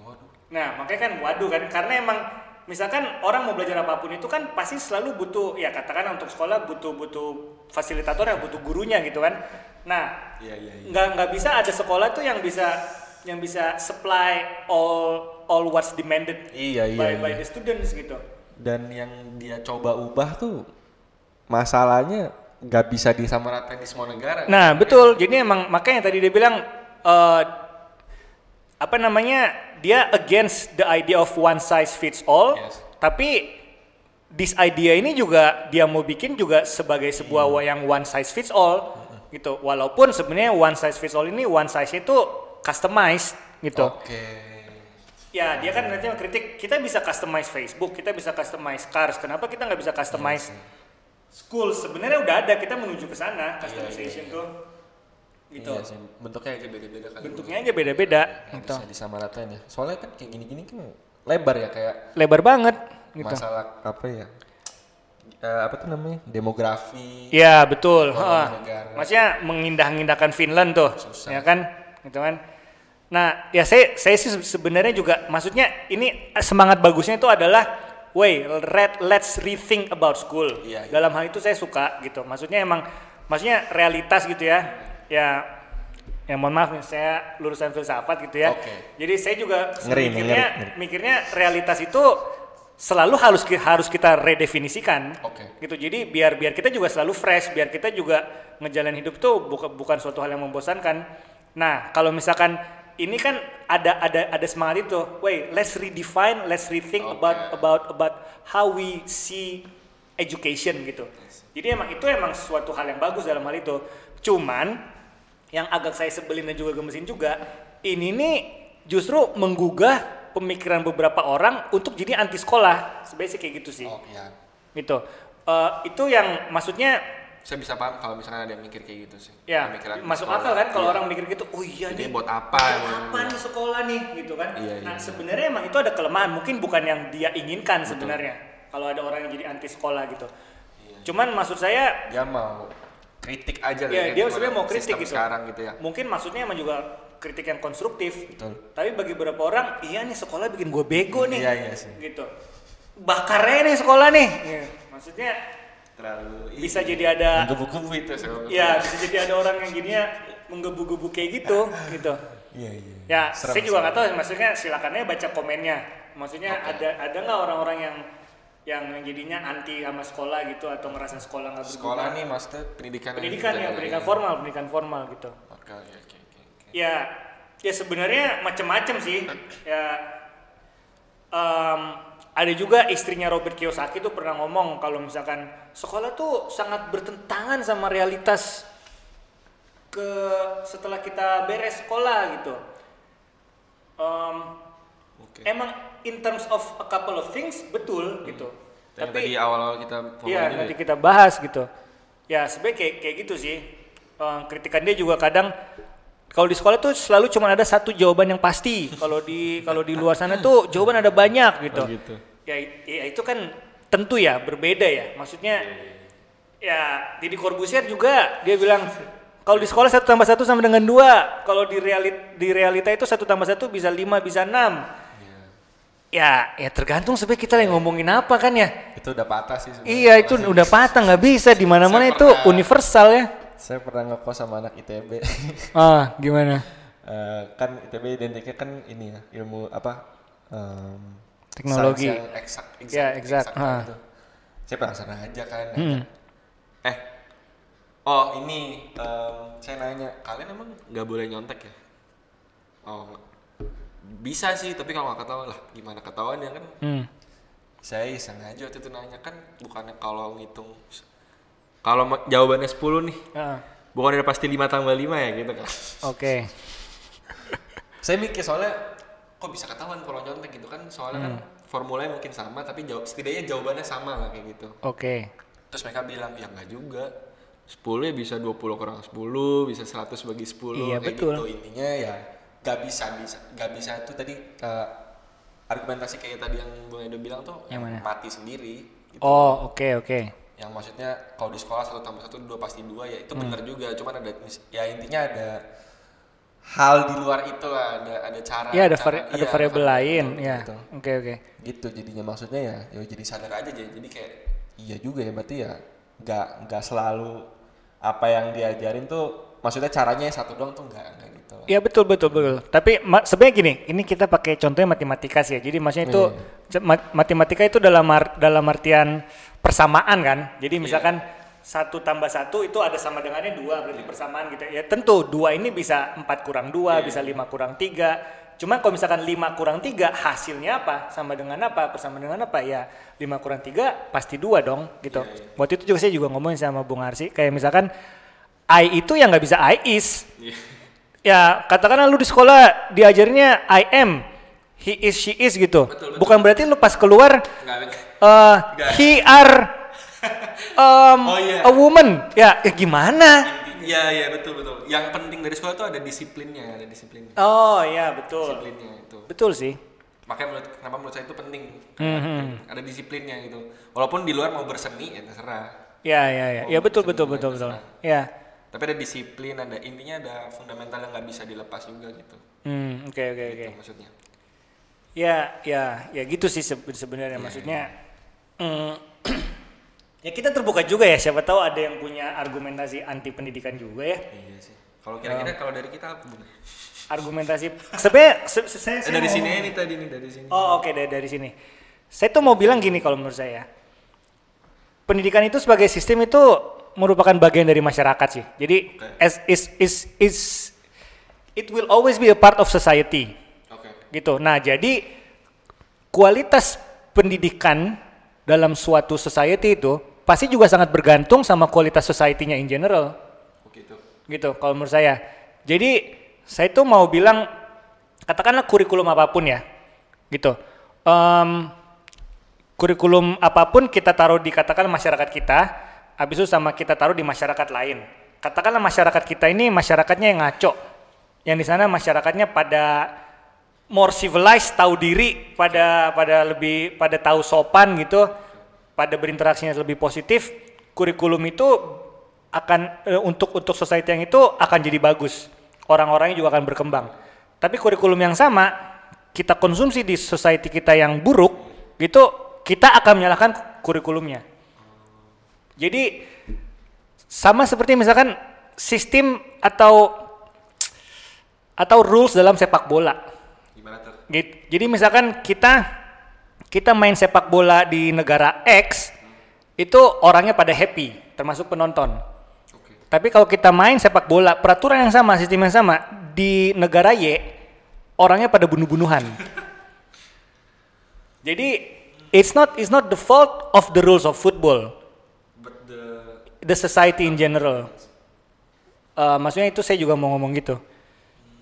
B: Waduh.
A: Nah, makanya kan waduh kan karena emang misalkan orang mau belajar apa pun itu kan pasti selalu butuh ya katakan untuk sekolah butuh butuh fasilitator yang butuh gurunya gitu kan. Nah,
B: Iya, iya, iya.
A: nggak nggak bisa ada sekolah tuh yang bisa yang bisa supply all all what's demanded
B: Iya, iya,
A: by, by
B: iya.
A: the students gitu.
B: dan yang dia coba ubah tuh masalahnya nggak bisa disamaratain di semua negara
A: Nah, betul. Jadi emang makanya tadi dia bilang eh, apa namanya? Dia against the idea of one size fits all.
B: Yes.
A: Tapi this idea ini juga dia mau bikin juga sebagai sebuah wa- yang one size fits all gitu. Walaupun sebenarnya one size fits all ini one size itu customized gitu.
B: oke
A: Ya, dia kan nanti kritik kita bisa customize Facebook, kita bisa customize cars. Kenapa kita nggak bisa customize school? Sebenarnya udah ada, kita menuju ke sana customization tuh. Gitu.
B: Iya sih, bentuknya aja beda-beda kan
A: Bentuknya aja beda-beda
B: Nggak
A: gitu.
B: bisa disamaratain ya soalnya kan kayak gini-gini kan lebar ya kayak
A: Lebar banget gitu.
B: masalah apa ya Eh, apa tuh namanya demografi
A: Iya, betul.
B: Negara.
A: Maksudnya mengindah-indahkan Finland tuh.
B: Susah.
A: Ya kan? Gitu kan. Nah, ya saya saya sih sebenarnya juga maksudnya ini semangat bagusnya itu adalah Wey, red, let's rethink about school.
B: Iya, iya.
A: Dalam hal itu saya suka gitu. Maksudnya emang, maksudnya realitas gitu ya. Ya, ya mohon maaf nih, saya lulusan filsafat gitu ya.
B: Oke.
A: Jadi saya juga
B: Ngeri
A: mikirnya,
B: ngeri, ngeri.
A: mikirnya realitas itu selalu harus harus kita redefinisikan.
B: Oke.
A: Gitu. Jadi biar biar kita juga selalu fresh, biar kita juga ngejalan hidup tuh bukan bukan suatu hal yang membosankan. Nah, kalau misalkan ini kan ada ada ada semangat itu. Wait, let's redefine, let's rethink
B: Oke.
A: about about about how we see education gitu. Jadi emang itu emang suatu hal yang bagus dalam hal itu. Cuman yang agak saya sebelin dan juga gemesin juga, ini nih justru menggugah pemikiran beberapa orang untuk jadi anti sekolah. Sebenarnya sih kayak gitu sih.
B: oh ya
A: Gitu. Eh, itu yang maksudnya
B: saya bisa paham kalau misalnya ada yang mikir kayak gitu sih
A: ya
B: Pemikiran
A: masuk
B: sekolah.
A: akal kan kalau
B: Iya.
A: orang mikir gitu. Oh iya
B: Jadi
A: nih.
B: buat apa
A: buat
B: ya?
A: apa nih sekolah nih gitu kan.
B: Iya,
A: nah,
B: iya.
A: sebenarnya emang itu ada kelemahan, mungkin bukan yang dia inginkan sebenarnya. kalau ada orang yang jadi anti sekolah gitu. Cuman maksud saya
B: Dia mau kritik aja lah
A: ya dia sebenarnya mau kritik gitu.
B: sekarang gitu ya.
A: Mungkin maksudnya emang juga kritik yang konstruktif.
B: Betul.
A: Tapi bagi beberapa orang, iya nih sekolah bikin gue bego nih.
B: Iya, iya sih.
A: Gitu. Bakarnya nih sekolah nih. Iya. Maksudnya
B: Terlalu
A: bisa jadi ada
B: Gebu-gebu itu
A: ya bisa jadi ada orang yang gininya menggebu-gebu kayak gitu *laughs* gitu.
B: Iya, iya.
A: Ya,
B: Serem,
A: saya juga nggak tahu maksudnya silakannya baca komennya. Maksudnya ada ada nggak orang-orang yang yang jadinya anti sama sekolah gitu atau ngerasa sekolah nggak berguna?
B: Sekolah nih maksudnya pendidikan
A: pendidikan ya, pendidikan formal, pendidikan formal gitu.
B: Oke, oke, oke, oke.
A: Ya, ya sebenarnya macem-macem sih. *clears throat* Ya, em, ada juga istrinya Robert Kiyosaki tuh pernah ngomong kalau misalkan sekolah tuh sangat bertentangan sama realitas ke setelah kita beres sekolah gitu. Em,
B: Oke.
A: Emang in terms of a couple of things betul gitu.
B: Yang tadi awal-awal kita
A: Iya, nanti
B: ya.
A: kita bahas gitu. Ya, sebenarnya kayak kayak gitu sih. Eh, kritikan dia juga kadang kalau di sekolah tuh selalu cuma ada satu jawaban yang pasti. Kalau di kalau di luar sana tuh jawaban ada banyak gitu.
B: Oh, gitu.
A: Ya, ya itu kan tentu ya berbeda ya. Maksudnya ya Didi Corbuzier juga dia bilang kalau di sekolah satu tambah satu sama dengan dua. Kalau di realit di realita itu satu tambah satu bisa lima bisa enam. Ya, ya tergantung sebenarnya kita lagi ngomongin apa kan ya.
B: Itu udah patah sih sebenarnya.
A: Iya itu udah patah nggak bisa di mana-mana itu universal ya.
B: Saya pernah ngekos sama anak ITB. *laughs*
A: Ah gimana?
B: Eh, kan ITB identiknya kan ini ya, ilmu apa? em,
A: Teknologi.
B: yang eksak, eksak,
A: Ya, eksak,
B: kan
A: ah.
B: itu. Saya penasaran aja kan.
A: Hmm.
B: Eh, oh ini em, saya nanya, kalian emang nggak boleh nyontek ya? Oh, bisa sih, tapi kalau nggak ketahuan lah, gimana ketahuan ya kan?
A: Hmm.
B: Saya iseng aja waktu itu nanya kan, bukannya kalau ngitung, kalau jawabannya 10 nih,
A: Ah,
B: bukan udah pasti 5 tambah 5 ya gitu kan?
A: Oke. *laughs*
B: saya mikir soalnya kok bisa ketahuan kalau nyontek gitu kan soalnya kan
A: Hmm.
B: formulanya mungkin sama tapi jawab setidaknya jawabannya sama lah kayak gitu
A: Oke.
B: terus mereka bilang ya nggak juga 10 ya bisa 20 kurang 10 bisa 100 bagi 10
A: Iya,
B: kayak
A: betul.
B: gitu intinya ya nggak bisa bisa nggak bisa itu tadi eh, argumentasi kayak tadi yang Bung Edo bilang tuh
A: Yang mana?
B: mati sendiri gitu.
A: Oh oke oke.
B: Yang maksudnya kalau di sekolah satu tambah satu dua pasti dua ya
A: Hmm.
B: itu benar juga cuman ada ya intinya ada hal di luar itu lah ada ada cara
A: Ya ada
B: cara-
A: vari- ada
B: iya,
A: variabel
B: variabel,
A: lain
B: betul,
A: ya.
B: betul.
A: Oke oke.
B: gitu jadinya maksudnya ya ya jadi sadar aja jadi, jadi kayak iya juga ya berarti ya nggak nggak selalu apa yang diajarin tuh maksudnya caranya satu doang tuh nggak nggak gitu
A: Iya betul betul betul. Tapi sebenarnya gini, ini kita pakai contohnya matematika sih ya. Jadi maksudnya itu
B: Iya.
A: ce- mat- matematika itu dalam ar- dalam artian persamaan kan. Jadi misalkan satu tambah satu itu ada sama dengannya dua berarti persamaan gitu. Ya tentu dua ini bisa empat kurang dua bisa lima kurang tiga. Cuma kalau misalkan lima kurang tiga hasilnya apa? Sama dengan apa? Persamaan dengan apa? Ya lima kurang tiga pasti dua dong gitu. Waktu itu juga saya juga ngomongin sama Bung Arsi kayak misalkan I itu yang nggak bisa I is. Ya katakanlah lu di sekolah diajarnya I am he is she is gitu bukan berarti lu pas keluar uh, he are um,
B: Oh, iya.
A: a woman ya, ya gimana
B: Iya iya betul betul. Yang penting dari sekolah tuh ada disiplinnya, ada disiplinnya.
A: oh ya betul
B: Disiplinnya itu.
A: betul sih
B: Makanya menurut kenapa menurut saya itu penting.
A: Mhm.
B: Ada disiplinnya gitu. Walaupun di luar mau berseni ya terserah.
A: ya ya ya ya
B: Oh,
A: betul betul betul betul
B: terserah.
A: ya
B: Tapi ada disiplin, ada intinya ada fundamental yang nggak bisa dilepas juga gitu.
A: hmm oke oke oke
B: Gitu maksudnya.
A: Ya ya ya gitu sih seb- sebenarnya maksudnya mm, *clears throat* ya kita terbuka juga ya siapa tahu ada yang punya argumentasi anti pendidikan juga ya
B: Iya sih. Kalau kira-kira kalau dari kita apa?
A: Argumentasi sebenarnya se- se- saya,
B: Eh,
A: saya
B: dari
A: mau-
B: sini nih tadi nih dari sini.
A: Oh oke dari dari sini. Saya tuh mau bilang gini kalau menurut saya. Pendidikan itu sebagai sistem itu merupakan bagian dari masyarakat sih. Jadi
B: Oke.
A: as is is is it will always be a part of society. Gitu. Nah, jadi kualitas pendidikan dalam suatu society itu pasti juga sangat bergantung sama kualitas society-nya in general
B: Oh gitu.
A: kalau menurut saya. Jadi saya tuh mau bilang katakanlah kurikulum apa pun ya, gitu. Em, kurikulum apa pun kita taruh di katakan masyarakat kita, habis itu sama kita taruh di masyarakat lain. Katakanlah masyarakat kita ini masyarakatnya yang ngaco, yang di sana masyarakatnya pada more civilized, tahu diri, pada pada lebih pada tahu sopan gitu. pada berinteraksinya lebih positif, kurikulum itu akan eh, untuk untuk society yang itu akan jadi bagus. Orang-orangnya juga akan berkembang. Tapi kurikulum yang sama kita konsumsi di society kita yang buruk, gitu kita akan menyalahkan kurikulumnya. Jadi sama seperti misalkan sistem atau atau rules dalam sepak bola. Jadi misalkan kita kita main sepak bola di negara X itu orangnya pada happy, termasuk penonton.
B: Oke.
A: Tapi kalau kita main sepak bola, peraturan yang sama, sistem yang sama di negara Y, orangnya pada bunuh-bunuhan. *laughs* Jadi it's not it's not the fault of the rules of football,
B: But the
A: the society in general. Eh, maksudnya itu saya juga mau ngomong gitu.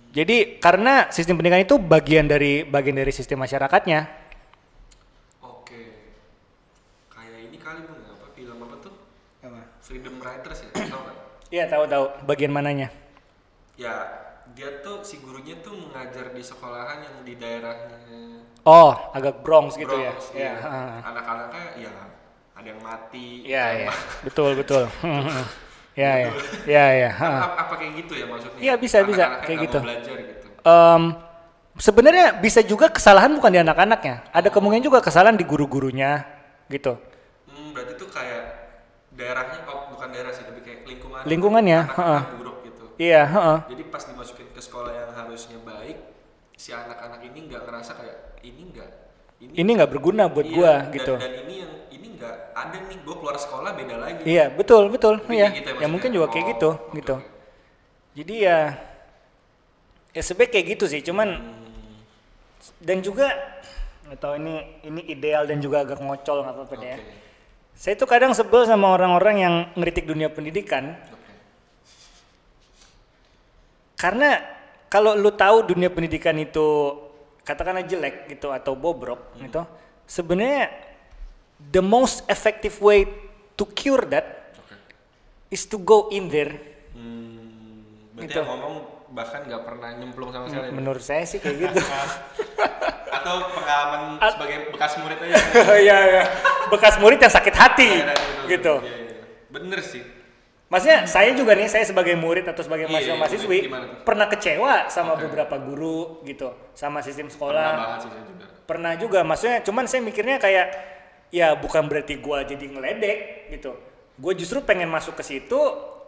A: Jadi karena sistem pendidikan itu bagian dari bagian dari sistem masyarakatnya.
B: Oke. Kayak ini kali bang, apa film apa tuh? Freedom Writers ya, tau kan?
A: Iya tahu tahu bagian mananya.
B: Ya, dia tuh si gurunya tuh mengajar di sekolahan yang di daerahnya
A: Oh agak Bronx gitu ya.
B: Bronx,
A: Iya.
B: iya. Anak-anaknya ya ada yang mati.
A: Iya iya betul betul. *laughs* *laughs* Iya iya iya iya.
B: Kan
A: heeh.
B: ap- apa kayak gitu ya maksudnya?
A: Iya, bisa, bisa,
B: Anak-anaknya
A: kayak gitu.
B: Belajar gitu.
A: Em, sebenarnya bisa juga kesalahan bukan di anak-anaknya. Ada kemungkinan juga kesalahan di guru-gurunya gitu.
B: Hmm, berarti tuh kayak daerahnya oh bukan daerah sih tapi kayak lingkungan.
A: Lingkungannya,
B: anak-anak
A: heeh.
B: buruk gitu.
A: Iya, heeh.
B: Jadi pas dimasukin ke sekolah yang harusnya baik, si anak-anak ini nggak ngerasa kayak ini nggak ini
A: Ini nggak berguna buat
B: iya,
A: gua
B: dan-
A: gitu.
B: Dan ini yang ada nih gua keluar sekolah beda lagi.
A: Iya, betul, betul. Iya.
B: kayak gitu
A: ya
B: maksudnya?
A: mungkin juga kayak
B: Oh,
A: gitu,
B: oke,
A: gitu.
B: oke.
A: Jadi ya ya sebenarnya kayak gitu sih, cuman dan juga tahu ini ini ideal dan juga agak ngocol nggak apa-apa deh ya. Saya tuh kadang sebel sama orang-orang yang ngeritik dunia pendidikan
B: Oke.
A: karena kalau lu tahu dunia pendidikan itu katakanlah jelek gitu atau bobrok gitu, sebenarnya the most effective way to cure that
B: Oke.
A: is to go in there.
B: Hmm, berarti
A: Gitu.
B: yang ngomong bahkan nggak pernah nyemplung sama sekali.
A: Menurut saya sih kayak gitu. *laughs*
B: Atau pengalaman
A: At-
B: sebagai bekas murid aja. *laughs*
A: Iya, iya. Bekas murid yang sakit hati
B: Iya, iya,
A: gitu.
B: Iya, iya. Bener sih.
A: Maksudnya saya juga nih, saya sebagai murid atau sebagai
B: Iya,
A: mahasiswa
B: iya,
A: mahasiswi pernah kecewa sama
B: Oke.
A: beberapa guru gitu, sama sistem
B: Pernah
A: sekolah.
B: banget sih saya juga.
A: Pernah juga, maksudnya cuman saya mikirnya kayak ya bukan berarti gua jadi ngeledek gitu. Gue justru pengen masuk ke situ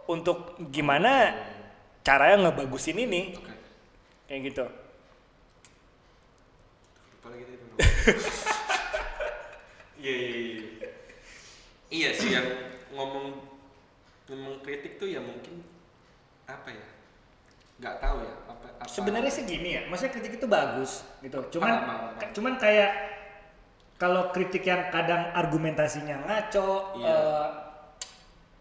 A: untuk gimana caranya ngebagusin ini
B: Oke.
A: kayak gitu. *laughs*
B: Iya, iya, iya. Iya sih yang ngomong ngomong kritik tuh ya mungkin apa ya? Nggak tahu ya apa, apa
A: Sebenarnya sih gini ya, maksudnya kritik itu bagus gitu. Cuman
B: Paham, paham, paham.
A: cuman kayak kalau kritik yang kadang argumentasinya ngaco,
B: Iya.
A: eh,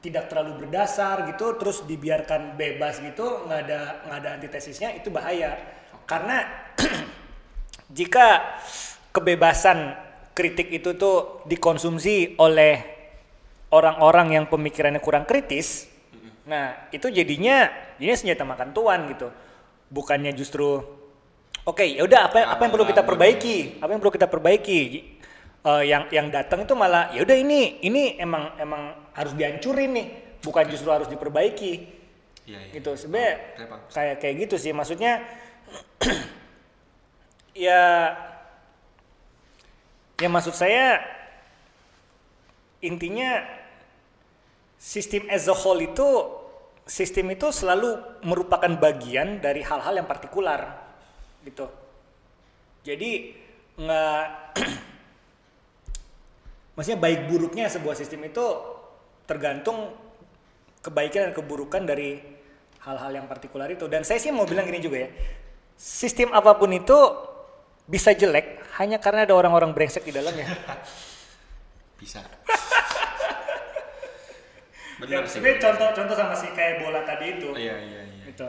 A: tidak terlalu berdasar gitu, terus dibiarkan bebas gitu, nggak ada nggak ada antitesisnya itu bahaya. Karena *clears throat* jika kebebasan kritik itu tuh dikonsumsi oleh orang-orang yang pemikirannya kurang kritis, nah itu jadinya jadinya senjata makan tuan gitu. Bukannya justru oke ya udah apa apa yang perlu kita perbaiki, apa yang perlu kita perbaiki. Eh, yang yang datang itu malah ya udah ini ini emang emang harus dihancurin nih, bukan justru harus diperbaiki
B: Iya, iya.
A: gitu sebenarnya
B: paham.
A: kayak kayak gitu sih maksudnya *clears throat* ya ya maksud saya intinya sistem as a whole itu sistem itu selalu merupakan bagian dari hal-hal yang partikular gitu jadi nggak *clears throat* maksudnya baik buruknya sebuah sistem itu tergantung kebaikan dan keburukan dari hal-hal yang partikular itu dan saya sih mau bilang gini juga ya sistem apa pun itu bisa jelek hanya karena ada orang-orang brengsek di dalamnya *laughs*
B: Bisa. *laughs*
A: Ya,
B: Bener sih.
A: sebenarnya contoh-contoh sama si kayak bola tadi itu
B: Iya, iya, iya.
A: gitu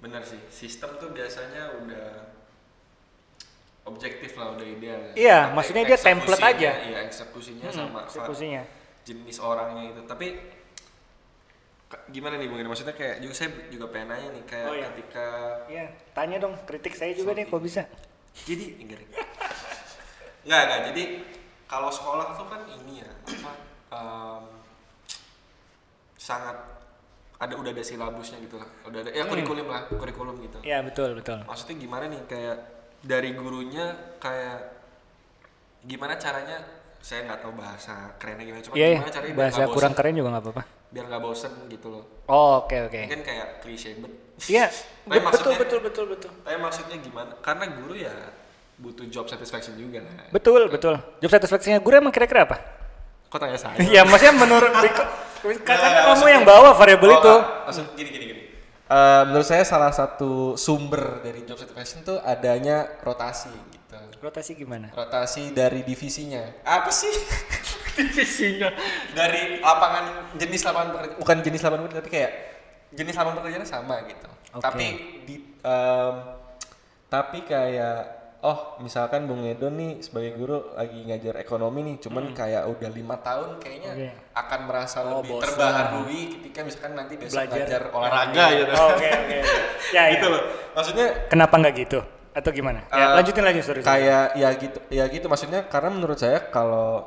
B: Bener sih. Sistem tuh biasanya udah objektif lah, udah ideal. ya.
A: Iya,
B: Tapi
A: maksudnya dia template aja.
B: Iya, eksekusinya
A: Hmm,
B: sama
A: eksekusinya.
B: jenis orangnya itu. Tapi gimana nih mungkin maksudnya kayak juga saya juga pengen nanya nih kayak
A: Oh, iya.
B: ketika
A: Iya, tanya dong kritik saya juga deh kok bisa
B: jadi enggak enggak enggak jadi kalau sekolah tuh kan ini ya apa em, sangat ada udah ada silabusnya gitu lah udah ada ya kurikulum lah kurikulum gitu
A: Ya betul betul.
B: maksudnya gimana nih kayak dari gurunya kayak gimana caranya saya nggak tahu bahasa kerennya gimana cuma
A: Iya,
B: gimana caranya biar
A: bahasa
B: nggak
A: kurang
B: bosen,
A: keren juga nggak apa-apa.
B: biar nggak bosen gitu loh
A: Oh, oke oke.
B: mungkin kayak klise bet
A: Iya, *laughs* betul betul betul betul.
B: tapi maksudnya gimana karena guru ya butuh job satisfaction juga lah
A: Betul betul. Job satisfaction-nya guru emang kira-kira apa?
B: kok tanya saya
A: Iya, maksudnya menurut *laughs* karena kamu yang bawa variabel
B: Oh,
A: itu.
B: maksud gini gini gini Eh, menurut saya salah satu sumber dari job satisfaction tuh adanya rotasi gitu
A: Rotasi gimana?
B: rotasi dari divisinya apa sih *laughs*
A: Divisinya.
B: dari lapangan jenis lapangan pekerjaan bukan jenis lapangan pekerjaan tapi kayak jenis lapangan pekerjaan sama gitu
A: Oke.
B: tapi di em, tapi kayak oh misalkan Bung Edo nih sebagai guru lagi ngajar ekonomi nih cuman kayak udah lima tahun kayaknya
A: Hmm. Oke.
B: akan merasa
A: Oh,
B: lebih
A: bosan.
B: terbaharui ketika misalkan nanti besok
A: Belajar.
B: ngajar olahraga gitu
A: Oh, Oke oke. oke. Ya,
B: gitu
A: ya.
B: loh maksudnya
A: Kenapa nggak gitu? Atau gimana? Ya,
B: Eh,
A: lanjutin lanjut sorry. sorry.
B: kayak ya gitu ya gitu maksudnya karena menurut saya kalau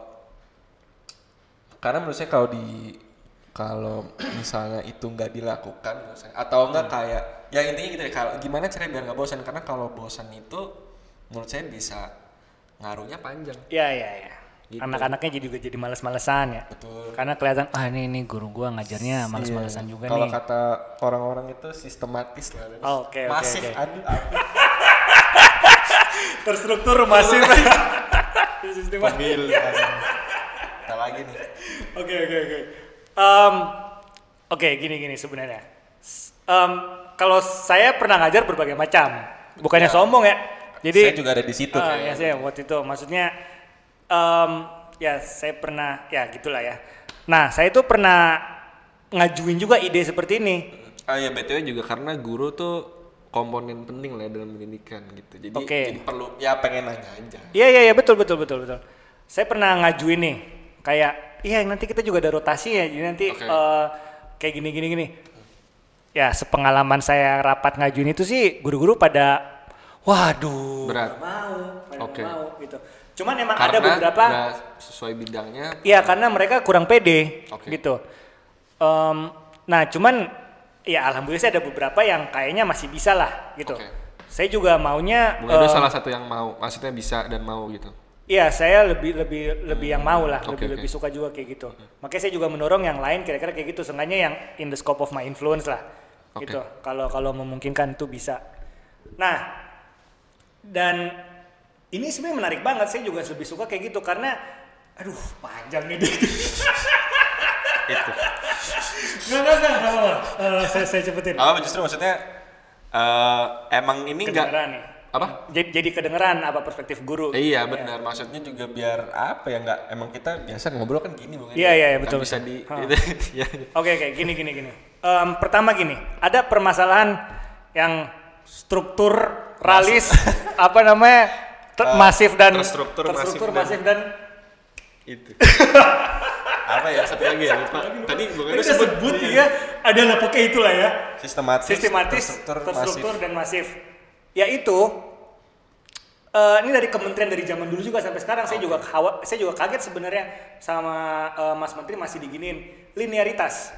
B: karena menurut saya kalau di kalau misalnya itu nggak dilakukan menurut saya, atau enggak
A: Hmm.
B: kayak ya intinya gitu ya kalau gimana caranya biar nggak bosan karena kalau bosan itu menurut saya bisa ngaruhnya panjang
A: Ya ya ya.
B: Gitu.
A: Anak-anaknya jadi juga jadi males-malesan ya.
B: betul
A: Karena kelihatan ah ini ini guru gua ngajarnya males-malesan
B: Iya.
A: juga
B: kalau
A: nih.
B: kata orang-orang itu sistematis lah
A: Oh, oke, oke,
B: masif
A: oke.
B: aduh apa *laughs*
A: Terstruktur masif. *laughs* Sistem
B: pemil kita lagi nih
A: Oke oke oke. Oke gini gini sebenarnya. Em, kalau saya pernah ngajar berbagai macam, bukannya
B: Ya.
A: sombong ya. Jadi
B: saya juga ada di situ kayaknya.
A: ya saya waktu itu maksudnya em, ya saya pernah ya gitulah ya. Nah saya itu pernah ngajuin juga ide seperti ini.
B: Ah ya btw juga karena guru tuh komponen penting lah ya dalam pendidikan gitu. Jadi,
A: Oke.
B: jadi perlu ya pengen nanya aja.
A: Iya iya iya betul betul betul betul. Saya pernah ngajuin nih kayak iya nanti kita juga ada rotasi ya jadi nanti
B: Oke.
A: eh, kayak gini gini gini. Ya sepengalaman saya rapat ngajuin itu sih guru-guru pada waduh
B: Berat.
A: mau
B: Oke.
A: nggak mau gitu. Cuman emang
B: Karena
A: ada beberapa
B: sesuai bidangnya.
A: Iya karena mereka kurang pede
B: Oke.
A: gitu. Em, nah cuman ya alhamdulillah saya ada beberapa yang kayaknya masih bisa lah gitu.
B: Oke.
A: Saya juga maunya
B: Bung Edo
A: em,
B: salah satu yang mau, maksudnya bisa dan mau gitu.
A: Iya, saya lebih lebih lebih yang mau lah,
B: Oke,
A: lebih
B: oke.
A: lebih suka juga kayak gitu. Makanya saya juga mendorong yang lain kira-kira kayak gitu, seenggaknya yang in the scope of my influence lah.
B: Oke.
A: Gitu. Kalau kalau memungkinkan itu bisa. Nah, dan ini sebenarnya menarik banget. Saya juga lebih suka kayak gitu karena aduh, panjang nih. *laughs*
B: Itu.
A: Enggak, enggak, enggak, enggak, enggak. Eh, saya saya cepetin.
B: Oh justru maksudnya eh emang ini enggak
A: nih.
B: apa?
A: Jadi, jadi kedengeran apa perspektif guru.
B: Iya benar, maksudnya juga biar apa ya nggak emang kita biasa ngobrol kan gini Edo.
A: Iya, iya, iya,
B: Nggak
A: betul,
B: Bisa di
A: Ha. *laughs*
B: itu, ya.
A: Oke oke gini gini gini. Em, pertama gini, ada permasalahan yang struktur ralis apa namanya ter-
B: Eh,
A: masif dan
B: terstruktur,
A: terstruktur,
B: masif
A: masif dan,
B: itu. *laughs* apa ya satu lagi ya lupa. Tadi
A: udah
B: sebut
A: sebut ya ada lah pokoknya itulah ya.
B: Sistematis,
A: sistematis
B: terstruktur,
A: terstruktur,
B: masif.
A: dan masif. Yaitu eh, ini dari kementerian dari zaman dulu juga sampai sekarang. Saya juga kawa- saya juga kaget sebenarnya sama eh, Mas Menteri masih diginiin. Linearitas.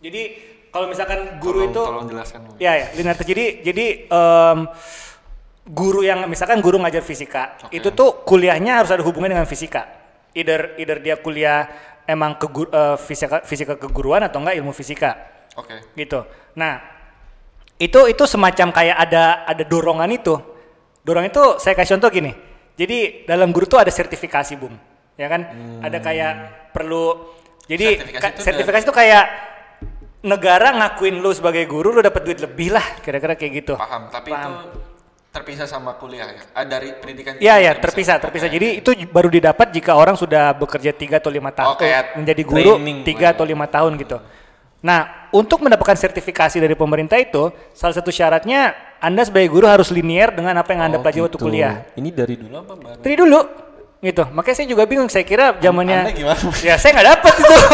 A: Jadi kalau misalkan guru
B: Tolong-
A: itu
B: tolong jelaskan.
A: Ya, ya, linearitas. Jadi, jadi em, guru yang misalkan guru ngajar fisika,
B: Oke.
A: itu tuh kuliahnya harus ada hubungan dengan fisika. Either, either dia kuliah emang ke fisika, fisika keguruan atau enggak ilmu fisika,
B: Oke.
A: gitu. Nah, itu itu semacam kayak ada ada dorongan itu. Dorongan itu saya kasih contoh gini. Jadi dalam guru tuh ada sertifikasi, Bung. Ya kan? Ada kayak perlu jadi
B: Hmm. Sertifikasi
A: ka-
B: itu
A: sertifikasi itu kayak negara ngakuin lu sebagai guru lu dapat duit lebih lah kira-kira kayak gitu.
B: Paham, tapi
A: Paham.
B: itu terpisah sama kuliah ya. Ah, dari pendidikan
A: Iya ya
B: juga
A: terpisah terpisah. Jadi itu baru didapat jika orang sudah bekerja tiga atau lima tahun
B: Oh, kayak
A: menjadi guru
B: training
A: tiga
B: ya.
A: atau lima tahun gitu. Nah untuk mendapatkan sertifikasi dari pemerintah itu salah satu syaratnya anda sebagai guru harus linear dengan apa yang anda
B: Oh,
A: pelajari waktu
B: gitu.
A: kuliah.
B: Ini dari dulu apa baru?
A: Dari dulu gitu. Makanya saya juga bingung. Saya kira zamannya
B: Anda
A: ya saya nggak dapat itu. *laughs*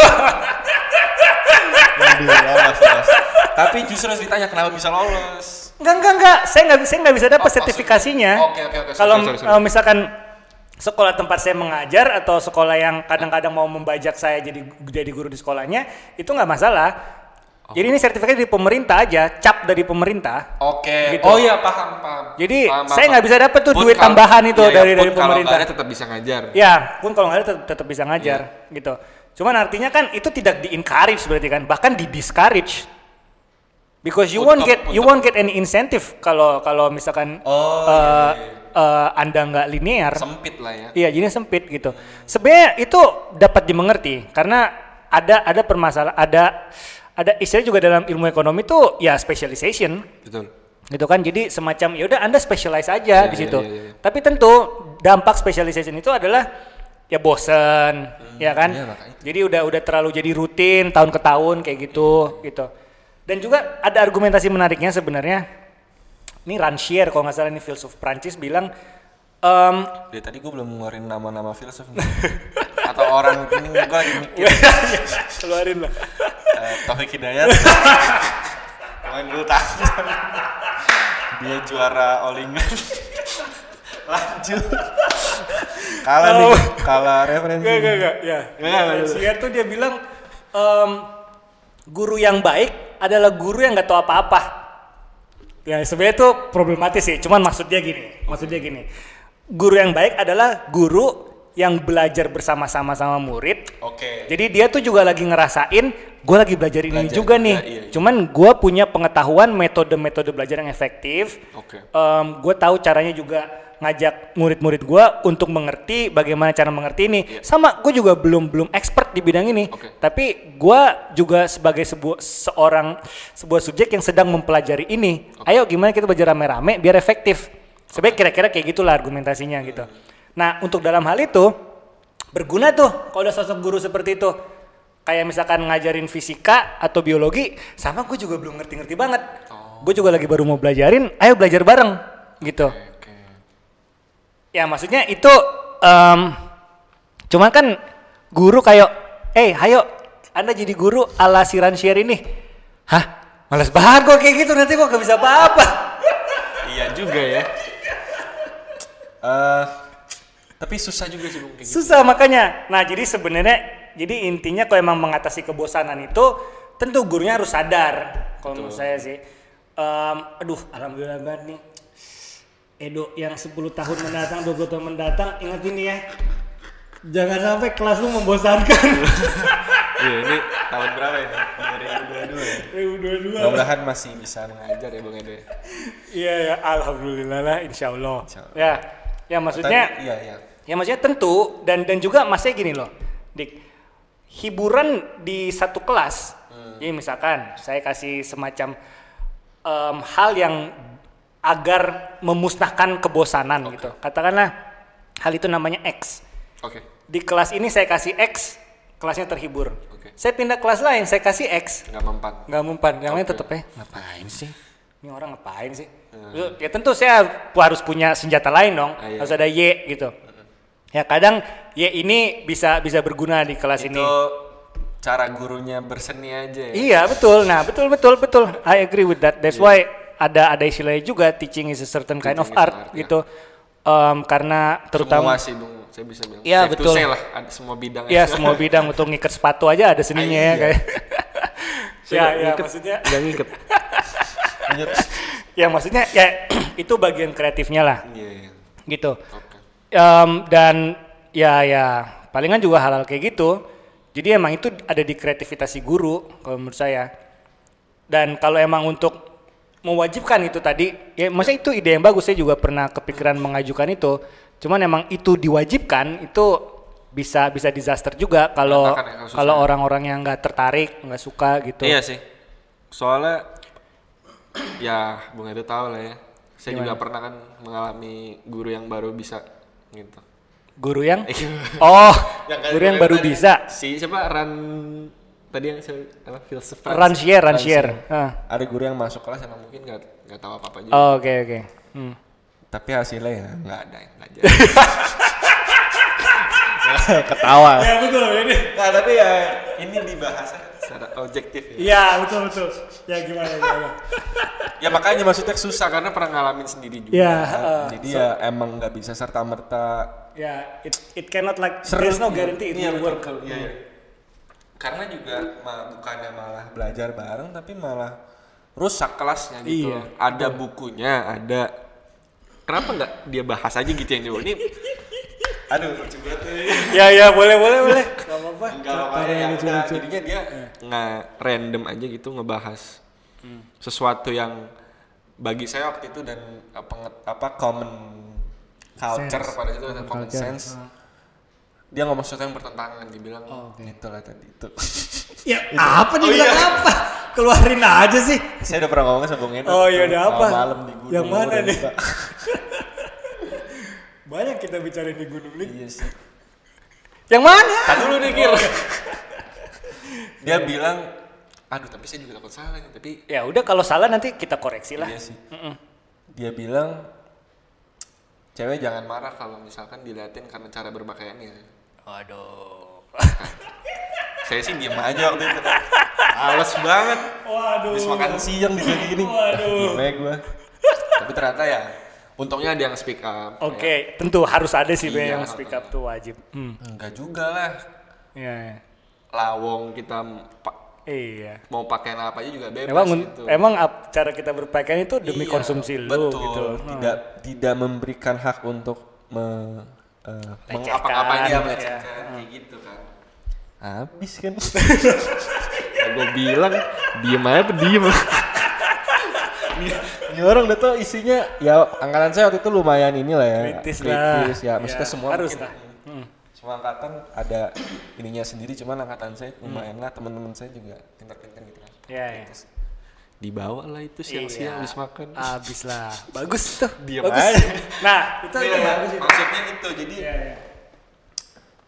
B: Lolos, lolos. Tapi justru harus ditanya kenapa bisa lolos.
A: Enggak enggak enggak. Saya nggak saya nggak bisa dapat
B: Oh, maksud-
A: sertifikasinya.
B: Oke, oke, oke.
A: Kalau eh, misalkan sekolah tempat saya mengajar atau sekolah yang kadang-kadang mau membajak saya jadi jadi guru di sekolahnya itu nggak masalah. Jadi ini sertifikat dari pemerintah aja, cap dari pemerintah.
B: Oke.
A: Gitu.
B: Oh iya paham paham.
A: Jadi,
B: Paham,
A: saya
B: paham.
A: nggak bisa dapet tuh
B: Pun
A: duit
B: kalau-
A: tambahan itu
B: iya, iya,
A: dari-
B: pun
A: dari
B: kalau
A: pemerintah.
B: nggak ada tetap bisa ngajar.
A: Ya, pun kalau nggak ada tetap, tetap bisa ngajar gitu. Cuman artinya kan itu tidak di encourage berarti kan, bahkan di discourage. Because you won't
B: Untuk-
A: get you
B: untuk-
A: won't get any incentive kalau kalau misalkan
B: Oh,
A: eh,
B: iya, iya.
A: eh, anda nggak linear.
B: Sempit lah ya.
A: Iya, jadi sempit gitu. Sebenarnya itu dapat dimengerti karena ada ada permasalahan, ada ada istilah juga dalam ilmu ekonomi tuh ya specialization
B: Betul.
A: gitu kan. Jadi semacam ya udah Anda specialize aja
B: Iya,
A: di
B: iya,
A: situ. Tapi tentu dampak specialization itu adalah ya bosen, ya kan?
B: iya,
A: jadi udah udah terlalu jadi rutin tahun ke tahun kayak gitu gitu. Dan juga ada argumentasi menariknya sebenarnya. Ini Rancière kalau nggak salah ini filsuf Prancis bilang em,
B: Dari tadi gue belum ngeluarin nama-nama filsuf. *laughs* Atau orang ini gue lagi mikir. *laughs*
A: keluarin lah.
B: Eh, Taufik Hidayat. *laughs* Main bulu tangkis. Dia juara All England. Lanjut. *laughs* Kalah nih, kalah referensi.
A: Gak, gak, gak, ya.
B: Nggak.
A: Rancière tuh dia bilang em, guru yang baik adalah guru yang nggak tahu apa-apa. Ya sebenarnya itu problematis sih. Cuman maksudnya gini, maksudnya gini. Guru yang baik adalah guru yang belajar bersama-sama sama murid.
B: Oke.
A: Jadi dia tuh juga lagi ngerasain, gue lagi belajar ini
B: Belajar
A: juga nih.
B: iya, iya.
A: Cuman gue punya pengetahuan metode-metode belajar yang efektif.
B: Oke.
A: gue tahu caranya juga ngajak murid-murid gue untuk mengerti bagaimana cara mengerti ini. Sama gue juga belum belum expert di bidang ini.
B: Iya. Oke.
A: Tapi gue juga sebagai sebuah seorang sebuah subjek yang sedang mempelajari ini. Ayo gimana kita belajar rame-rame biar efektif. Sebenarnya kira-kira kayak gitulah argumentasinya gitu. Nah untuk dalam hal itu berguna tuh kalau ada sosok guru seperti itu. Kayak misalkan ngajarin fisika atau biologi, sama gue juga belum ngerti-ngerti banget. Gue juga lagi baru mau belajarin, ayo belajar bareng gitu.
B: Oke.
A: Ya maksudnya itu em cuman kan guru kayak eh ayo Anda jadi guru ala si ini. Hah? Males banget gue kayak gitu nanti gue gak bisa apa-apa.
B: Iya juga ya. Eh, tapi susah juga sih kayak gitu.
A: Susah makanya. Nah, jadi sebenarnya jadi intinya kalau emang mengatasi kebosanan itu tentu gurunya harus sadar. Kalau menurut saya sih. Em, aduh, alhamdulillah banget nih. Edo yang 10 tahun mendatang, 20 tahun mendatang, ingat ini ya. Jangan sampai kelas lu membosankan. *laughs*
B: Iya, ini tahun berapa ini? 2022 ya.
A: 2022.
B: Mudah-mudahan masih bisa ngajar ya Bung Ede.
A: Iya ya, alhamdulillah lah, insya Allah.
B: Insya Allah.
A: Ya, ya maksudnya,
B: Tapi, iya, iya.
A: ya maksudnya tentu dan dan juga masnya gini loh, dik, hiburan di satu kelas, jadi misalkan saya kasih semacam em, hal yang agar memusnahkan kebosanan gitu, katakanlah hal itu namanya X.
B: Oke.
A: Di kelas ini saya kasih X, kelasnya terhibur.
B: Oke.
A: Saya pindah kelas lain, saya kasih X,
B: Nggak mempan.
A: nggak mempan yang lain
B: Oke.
A: tetep ya ngapain sih ini orang ngapain sih Lu- ya tentu saya harus punya senjata lain dong
B: Ah, iya.
A: harus ada Y gitu ya kadang Y ini bisa bisa berguna di kelas
B: Itu
A: ini
B: cara gurunya berseni aja ya.
A: iya betul nah betul betul betul I agree with that that's why ada ada istilahnya juga teaching is a certain kind of
B: Teaching
A: art
B: art, ya.
A: gitu Em, karena terutama
B: Semua sih Bung, saya bisa bilang.
A: Iya, betul.
B: lah, ada semua bidang.
A: ya semua bidang untuk ngikat sepatu aja ada seninya ya
B: iya.
A: kayak *laughs* ya ya
B: Ngiket.
A: maksudnya
B: Nggak ngiket. Lanjut.
A: ya maksudnya ya *clears throat* itu bagian kreatifnya lah
B: Iya, iya.
A: gitu
B: Oke.
A: Em, dan ya ya palingan juga hal-hal kayak gitu jadi emang itu ada di kreativitas si guru kalau menurut saya dan kalau emang untuk mewajibkan itu tadi. Ya maksudnya itu ide yang bagus. Saya juga pernah kepikiran mengajukan itu. Cuman emang itu diwajibkan itu bisa bisa disaster juga kalau
B: ya, kalau
A: orang-orang yang nggak tertarik nggak suka gitu.
B: Iya sih. Soalnya ya Bung Edo tahu lah ya. Saya juga pernah kan mengalami guru yang baru bisa gitu.
A: guru yang?
B: Iya.
A: oh
B: kayak
A: guru yang baru bisa?
B: Si siapa? Ran tadi yang saya apa filsuf Francis.
A: Rancière Rancière. Ah.
B: Ada guru yang masuk kelas emang mungkin nggak nggak tahu apa apa juga.
A: Oh, oke oke Hmm.
B: Tapi hasilnya ya nggak ada yang nggak jadi. *laughs* Ketawa.
A: ya betul ini
B: Nah tapi ya ini dibahas secara objektif ya.
A: Iya betul betul. Ya gimana gimana. *laughs*
B: ya makanya maksudnya susah karena pernah ngalamin sendiri juga.
A: Ya, uh,
B: Jadi ya emang nggak bisa serta merta
A: Ya, it it cannot like there's no guarantee it
B: Iya,
A: will work.
B: betul. Iya, iya. Karena juga ma- bukannya malah belajar bareng tapi malah rusak kelasnya gitu.
A: Iya,
B: Ada bukunya, ada Kenapa nggak dia bahas aja gitu yang dia ini *laughs* Aduh, lucu banget.
A: Ya ya boleh boleh boleh. Gak apa-apa.
B: Enggak apa ya, udah. jadinya dia nggak random aja gitu ngebahas sesuatu yang bagi saya waktu itu dan apa apa common culture pada itu dan common sense dia ngomong sesuatu yang bertentangan dia bilang gitu lah tadi itu
A: Ya *laughs* apa nih bilang apa? Keluarin aja sih.
B: saya udah pernah ngomong sama Bung Eno
A: Oh iya udah apa?
B: malam di gunung
A: Yang mana nih? *laughs* Banyak kita bicara di gunung nih.
B: iya sih
A: Yang mana?
B: Tahan dulu nih Kil *laughs* dia bilang aduh tapi saya juga takut salah nih tapi
A: Ya udah kalau salah nanti kita koreksi lah.
B: Iya sih. Dia bilang cewek jangan marah kalau misalkan diliatin karena cara berpakaiannya.
A: Waduh.
B: Saya sih diem aja waktu itu. Males banget.
A: Waduh.
B: Habis makan siang di sini gini.
A: Waduh.
B: Gimana gua. Tapi ternyata ya untungnya ada yang speak up.
A: Oke, tentu harus ada sih
B: Iya.
A: yang speak up tuh wajib. Hmm.
B: Ya. Enggak juga lah.
A: Iya. iya.
B: Lawong kita pa-
A: Iya.
B: mau pakaian apa aja juga bebas
A: Emang
B: gitu.
A: emang ap- cara kita berpakaian itu demi
B: Iya,
A: konsumsi lu
B: betul.
A: gitu.
B: Tidak tidak memberikan hak untuk me, eh, mengapa-ngapain dia
A: ya.
B: melecehkan kayak gitu kan. Habis kan. *laughs* ya gue bilang diem aja apa diem. *laughs* Ini orang udah tau isinya ya angkatan saya waktu itu lumayan inilah ya.
A: Kritis lah.
B: ya. Maksudnya
A: Ya,
B: semua
A: harus
B: mungkin-
A: lah. Hmm.
B: Semua angkatan ada ininya sendiri cuman angkatan saya lumayan lah teman-teman saya juga pintar-pintar gitu kan.
A: Iya, iya.
B: Dibawa lah itu siang-siang
A: Iya.
B: habis makan.
A: Abis lah. *laughs* Bagus tuh.
B: Diam
A: bagus.
B: aja.
A: Nah, itu itu
B: Iya,
A: bagus itu.
B: maksudnya itu jadi
A: Iya, iya.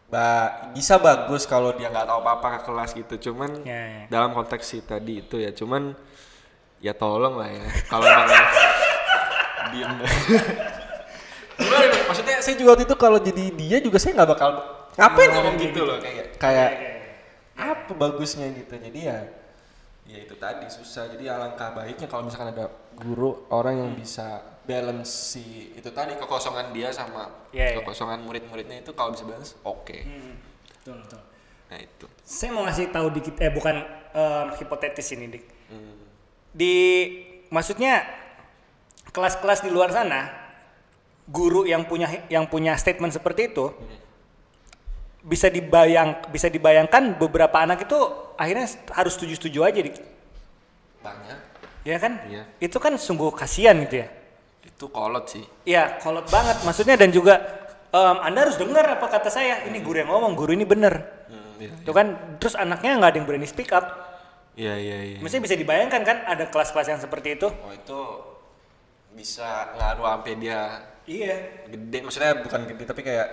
B: ba- bisa bagus kalau dia nggak tahu apa-apa ke kelas gitu cuman
A: Iya, iya.
B: dalam konteks si tadi itu ya cuman ya tolong lah ya kalau emang *laughs* diem ya, maksudnya saya juga waktu itu kalau jadi dia juga saya nggak bakal ngapain ngomong gitu loh kayak kayak apa bagusnya gitu jadi ya ya itu tadi susah jadi alangkah baiknya kalau misalkan ada guru orang yang bisa balance si itu tadi kekosongan dia sama
A: Iya, iya.
B: kekosongan murid-muridnya itu kalau bisa balance oke
A: Betul, betul.
B: nah itu
A: Saya mau ngasih tahu dikit eh bukan em, hipotetis ini, Dik.
B: Hmm.
A: Di maksudnya kelas-kelas di luar sana guru yang punya yang punya statement seperti itu bisa dibayang bisa dibayangkan beberapa anak itu akhirnya harus setuju-setuju aja, Dik.
B: banyak
A: Ya kan?
B: Iya.
A: Itu kan sungguh kasihan gitu ya.
B: itu kolot sih
A: Iya, kolot banget maksudnya dan juga em, Anda harus dengar apa kata saya. Ini guru yang ngomong, guru ini bener.
B: hmm, iya
A: Itu kan terus anaknya nggak ada yang berani speak up.
B: iya iya iya
A: Maksudnya bisa dibayangkan kan ada kelas-kelas yang seperti itu?
B: oh itu bisa ngaruh sampai dia
A: Iya.
B: gede maksudnya bukan gede tapi kayak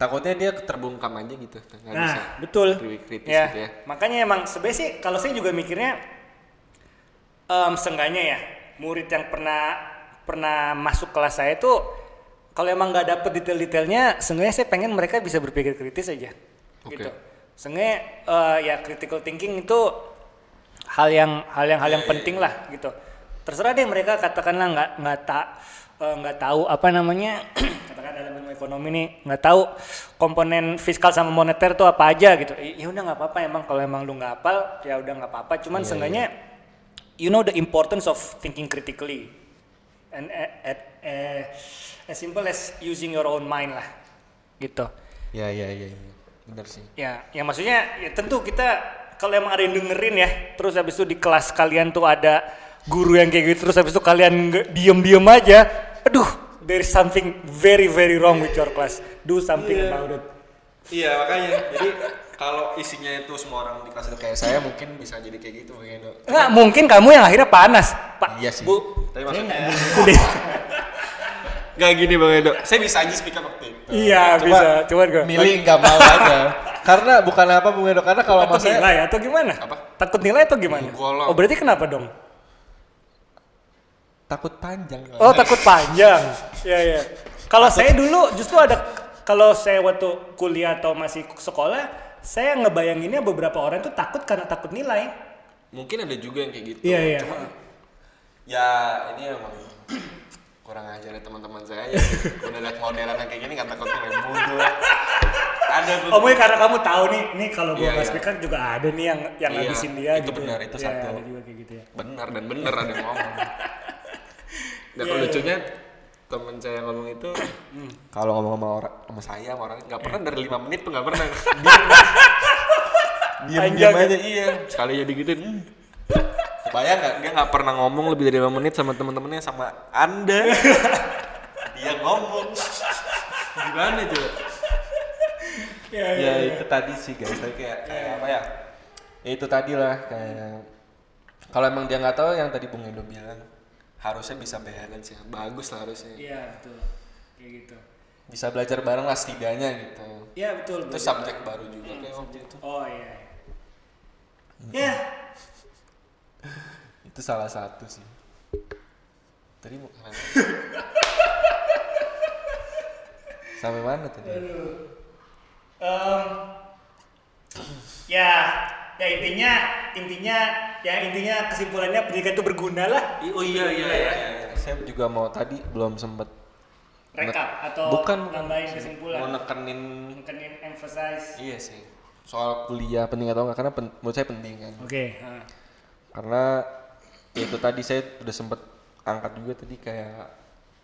B: takutnya dia terbungkam aja gitu nggak
A: Nah,
B: bisa
A: betul.
B: kri- kritis
A: Ya,
B: gitu ya
A: makanya emang sebenarnya sih kalau saya juga mikirnya em seenggaknya ya murid yang pernah pernah masuk kelas saya itu kalau emang nggak dapet detail-detailnya, seenggaknya saya pengen mereka bisa berpikir kritis aja.
B: Oke.
A: Gitu. Seenggaknya eh, ya critical thinking itu hal yang hal yang
B: Iya,
A: hal yang penting lah gitu. Terserah deh mereka katakanlah nggak nggak tak eh, nggak tahu apa namanya *clears throat* katakan dalam ilmu ekonomi nih nggak tahu komponen fiskal sama moneter tuh apa aja gitu. Ya udah nggak apa-apa emang kalau emang lu nggak hafal ya udah nggak apa-apa.
B: Iya,
A: Cuman seenggaknya you know the importance of thinking critically and eh, at, eh, as simple as using your own mind lah gitu.
B: ya ya ya ya. bener sih
A: Ya, ya maksudnya ya tentu kita kalau emang ada yang dengerin ya, terus habis itu di kelas kalian tuh ada guru yang kayak gitu, terus habis itu kalian diem-diem aja, aduh, there is something very very wrong with your class. Do something
B: Iya.
A: about it.
B: iya makanya jadi kalau isinya itu semua orang di kelas itu kayak saya mungkin bisa jadi kayak gitu mungkin Dok.
A: Nggak, mungkin kamu yang akhirnya panas, Pak.
B: iya sih
A: Bu,
B: tapi maksudnya
A: nggak *laughs* deh.
B: nggak gini bang Edo saya bisa aja speak up waktu itu
A: Iya,
B: Cuma
A: bisa. Cuman gue
B: milih nggak mau *laughs* aja karena bukan apa bung Edo karena kalau
A: takut nilai atau gimana?
B: Apa?
A: Takut nilai atau gimana? Oh, berarti kenapa dong?
B: Takut panjang
A: Oh takut panjang. Ya ya. Kalau saya dulu justru ada kalau saya waktu kuliah atau masih sekolah, saya ngebayanginnya beberapa orang tuh takut karena takut nilai.
B: mungkin ada juga yang kayak gitu
A: Iya iya.
B: Cuma ya ini emang *clears throat* kurang ajar ya teman-teman saya ya. udah lihat modelan yang kayak gini kata takutnya kayak bodoh ada
A: Oh mungkin karena kamu tahu nih, nih kalau gua
B: Iya,
A: nggak
B: iya.
A: speaker juga ada nih yang yang
B: Iya,
A: ngabisin dia
B: itu
A: gitu.
B: benar, itu
A: Iya,
B: satu.
A: Ada juga kayak gitu ya.
B: benar dan bener ada yang ngomong *laughs* dan
A: Iya, iya.
B: lucunya temen saya yang ngomong itu *clears throat* kalau ngomong sama orang sama saya sama orang nggak pernah dari lima menit tuh nggak pernah. *laughs* Diam diam aja iya. Sekali jadi gitu hmm. bayang nggak? Dia nggak pernah ngomong lebih dari lima menit sama teman-temannya sama anda. *laughs* Dia ngomong. Gimana coba?
A: Iya,
B: ya itu tadi sih guys. Tapi kayak kayak apa ya? Ya itu tadi lah kayak kalau emang dia nggak tahu yang tadi Bung Edo bilang harusnya bisa balance ya bagus lah harusnya
A: Iya betul. Kayak gitu.
B: bisa belajar bareng lah setidaknya gitu
A: Iya betul.
B: itu subjek baru juga kayak waktu itu
A: Oh iya. iya. Ya, *laughs*
B: itu salah satu sih tadi mau ke mana *laughs* sampai mana tadi
A: Em, ya, ya intinya intinya ya intinya kesimpulannya pendidikan itu berguna lah.
B: oh iya iya iya saya juga mau tadi belum sempet
A: Rekap atau
B: bukan
A: nambahin
B: mau
A: kesimpulan.
B: nekenin
A: Mungkin emphasize.
B: iya sih soal kuliah penting atau enggak karena pen- menurut saya penting kan
A: Oke. nah.
B: karena ya itu tadi saya udah sempet angkat juga tadi kayak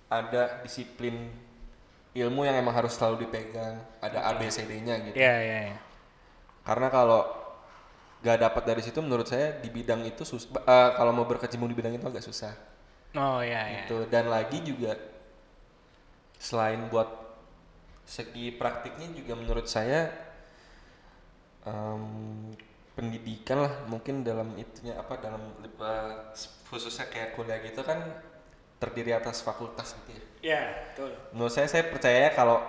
B: ada disiplin ilmu yang emang harus selalu dipegang ada ABCD-nya gitu
A: Iya iya. iya.
B: karena kalau gak dapat dari situ menurut saya di bidang itu sus eh, kalau mau berkecimpung di bidang itu agak susah
A: Oh iya iya.
B: gitu dan lagi juga selain buat segi praktiknya juga menurut saya em, pendidikan lah mungkin dalam itunya apa dalam eh, khususnya kayak kuliah gitu kan terdiri atas fakultas gitu ya
A: Iya betul.
B: menurut saya saya percaya kalau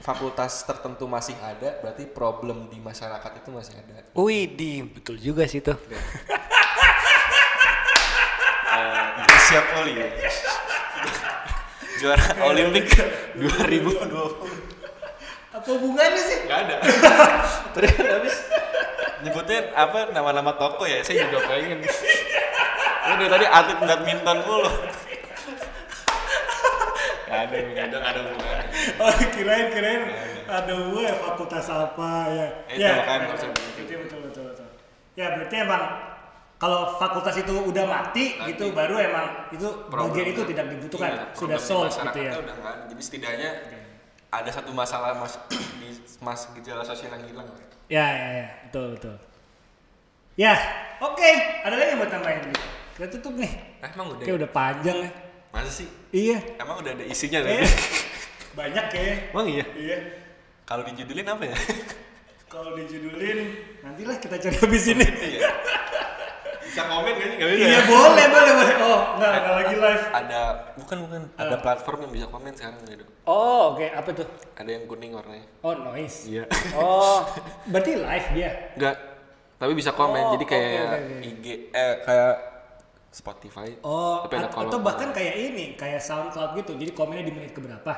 B: fakultas tertentu masih ada berarti problem di masyarakat itu masih ada.
A: Wih di betul juga sih tuh.
B: siap Oli ya? Juara Olimpik 2020
A: Apa hubungannya sih?
B: nggak ada. *laughs* Terus habis? Nyebutnya apa nama-nama toko ya? Saya juga pengen. Lu dari tadi atlet badminton mulu nggak ada nggak ada nggak ada *laughs*
A: Oh kirain kirain ada gue fakultas apa ya.
B: Itu
A: ya,
B: makanya
A: betul, betul, betul, betul, betul. Ya berarti emang kalau fakultas itu udah mati,
B: Mati.
A: gitu baru emang itu
B: Problem-
A: bagian itu tidak dibutuhkan,
B: iya,
A: sudah solve gitu ya.
B: udah jadi setidaknya ada satu masalah mas *clears throat* di mas gejala sosial yang hilang
A: Ya ya ya betul betul. Ya oke ada lagi yang mau tambahin. Kita tutup nih.
B: eh, emang udah
A: Kayak udah panjang ya.
B: Masa sih
A: Iya.
B: emang udah ada isinya
A: Kayaknya
B: tadi *laughs*
A: banyak ya.
B: emang iya
A: Iya.
B: kalau dijudulin apa ya *laughs*
A: Kalau dijudulin nantilah kita cari habis ini.
B: iya bisa komen kan nggak bisa
A: Iya boleh boleh boleh. Oh nggak nggak lagi live.
B: ada bukan bukan ada platform yang bisa komen sekarang gitu
A: Oh oke apa tuh?
B: ada yang kuning warnanya
A: Oh noise.
B: iya
A: Oh *laughs* berarti live dia.
B: enggak tapi bisa komen
A: Oh,
B: jadi kayak
A: oke, oke.
B: IG eh kayak Spotify
A: Oh
B: tapi ada kolom
A: atau bahkan kayak ini kayak SoundCloud gitu. Jadi komennya di menit keberapa?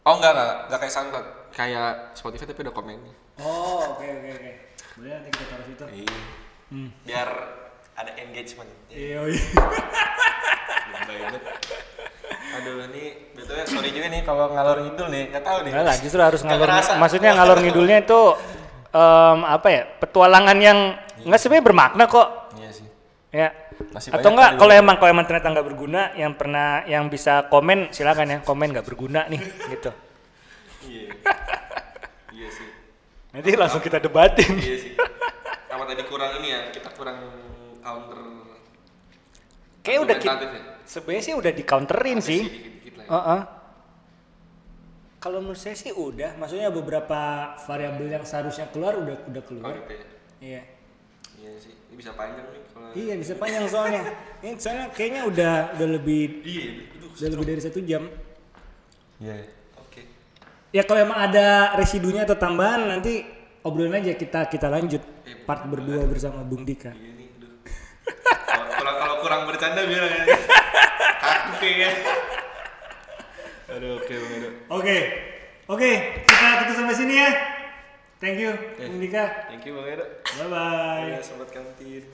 B: oh enggak enggak enggak kayak SoundCloud kayak Spotify tapi ada komennya
A: Oh oke oke oke. Boleh nanti kita taruh situ.
B: iya biar ada engagement
A: Iya
B: ya,
A: iya.
B: banget aduh ini betulnya sorry juga nih kalau ngalor ngidul nih nggak tahu nih
A: Enggak lah, justru harus
B: Nggak
A: ngalor.
B: kerasa.
A: Maksudnya ngalor ngidulnya itu em, apa ya? Petualangan yang nggak sebenarnya bermakna kok.
B: iya sih
A: Ya.
B: Masih
A: Atau enggak kalau emang kalau emang ternyata nggak berguna, yang pernah yang bisa komen silakan ya komen nggak berguna nih gitu.
B: iya iya sih
A: Nanti langsung kita debatin.
B: iya sih apa tadi kurang ini ya kita kurang counter
A: Kayak udah kita,
B: ya?
A: sebenarnya sih udah di counterin sih.
B: lah ya.
A: Heeh. Kalau menurut saya sih udah, maksudnya beberapa variabel yang seharusnya keluar udah udah
B: oh
A: keluar.
B: gitu ya
A: Iya.
B: iya sih bisa panjang nih kalau
A: Iya bisa panjang soalnya. Ini soalnya kayaknya udah udah lebih
B: iya itu
A: udah lebih dari satu jam.
B: iya. Oke.
A: Ya kalau emang ada residunya atau tambahan nanti obrolin aja. Kita kita lanjut
B: Iya,
A: part berdua bersama Bung Dika.
B: iya nih kalau kurang bercanda bilang ya kaku kayaknya. Aduh oke
A: Oke, oke kita kita sampai sini ya. Thank you Bung Dika.
B: thank you bang aduh
A: Bye bye.
B: ya sobat kantin *laughs*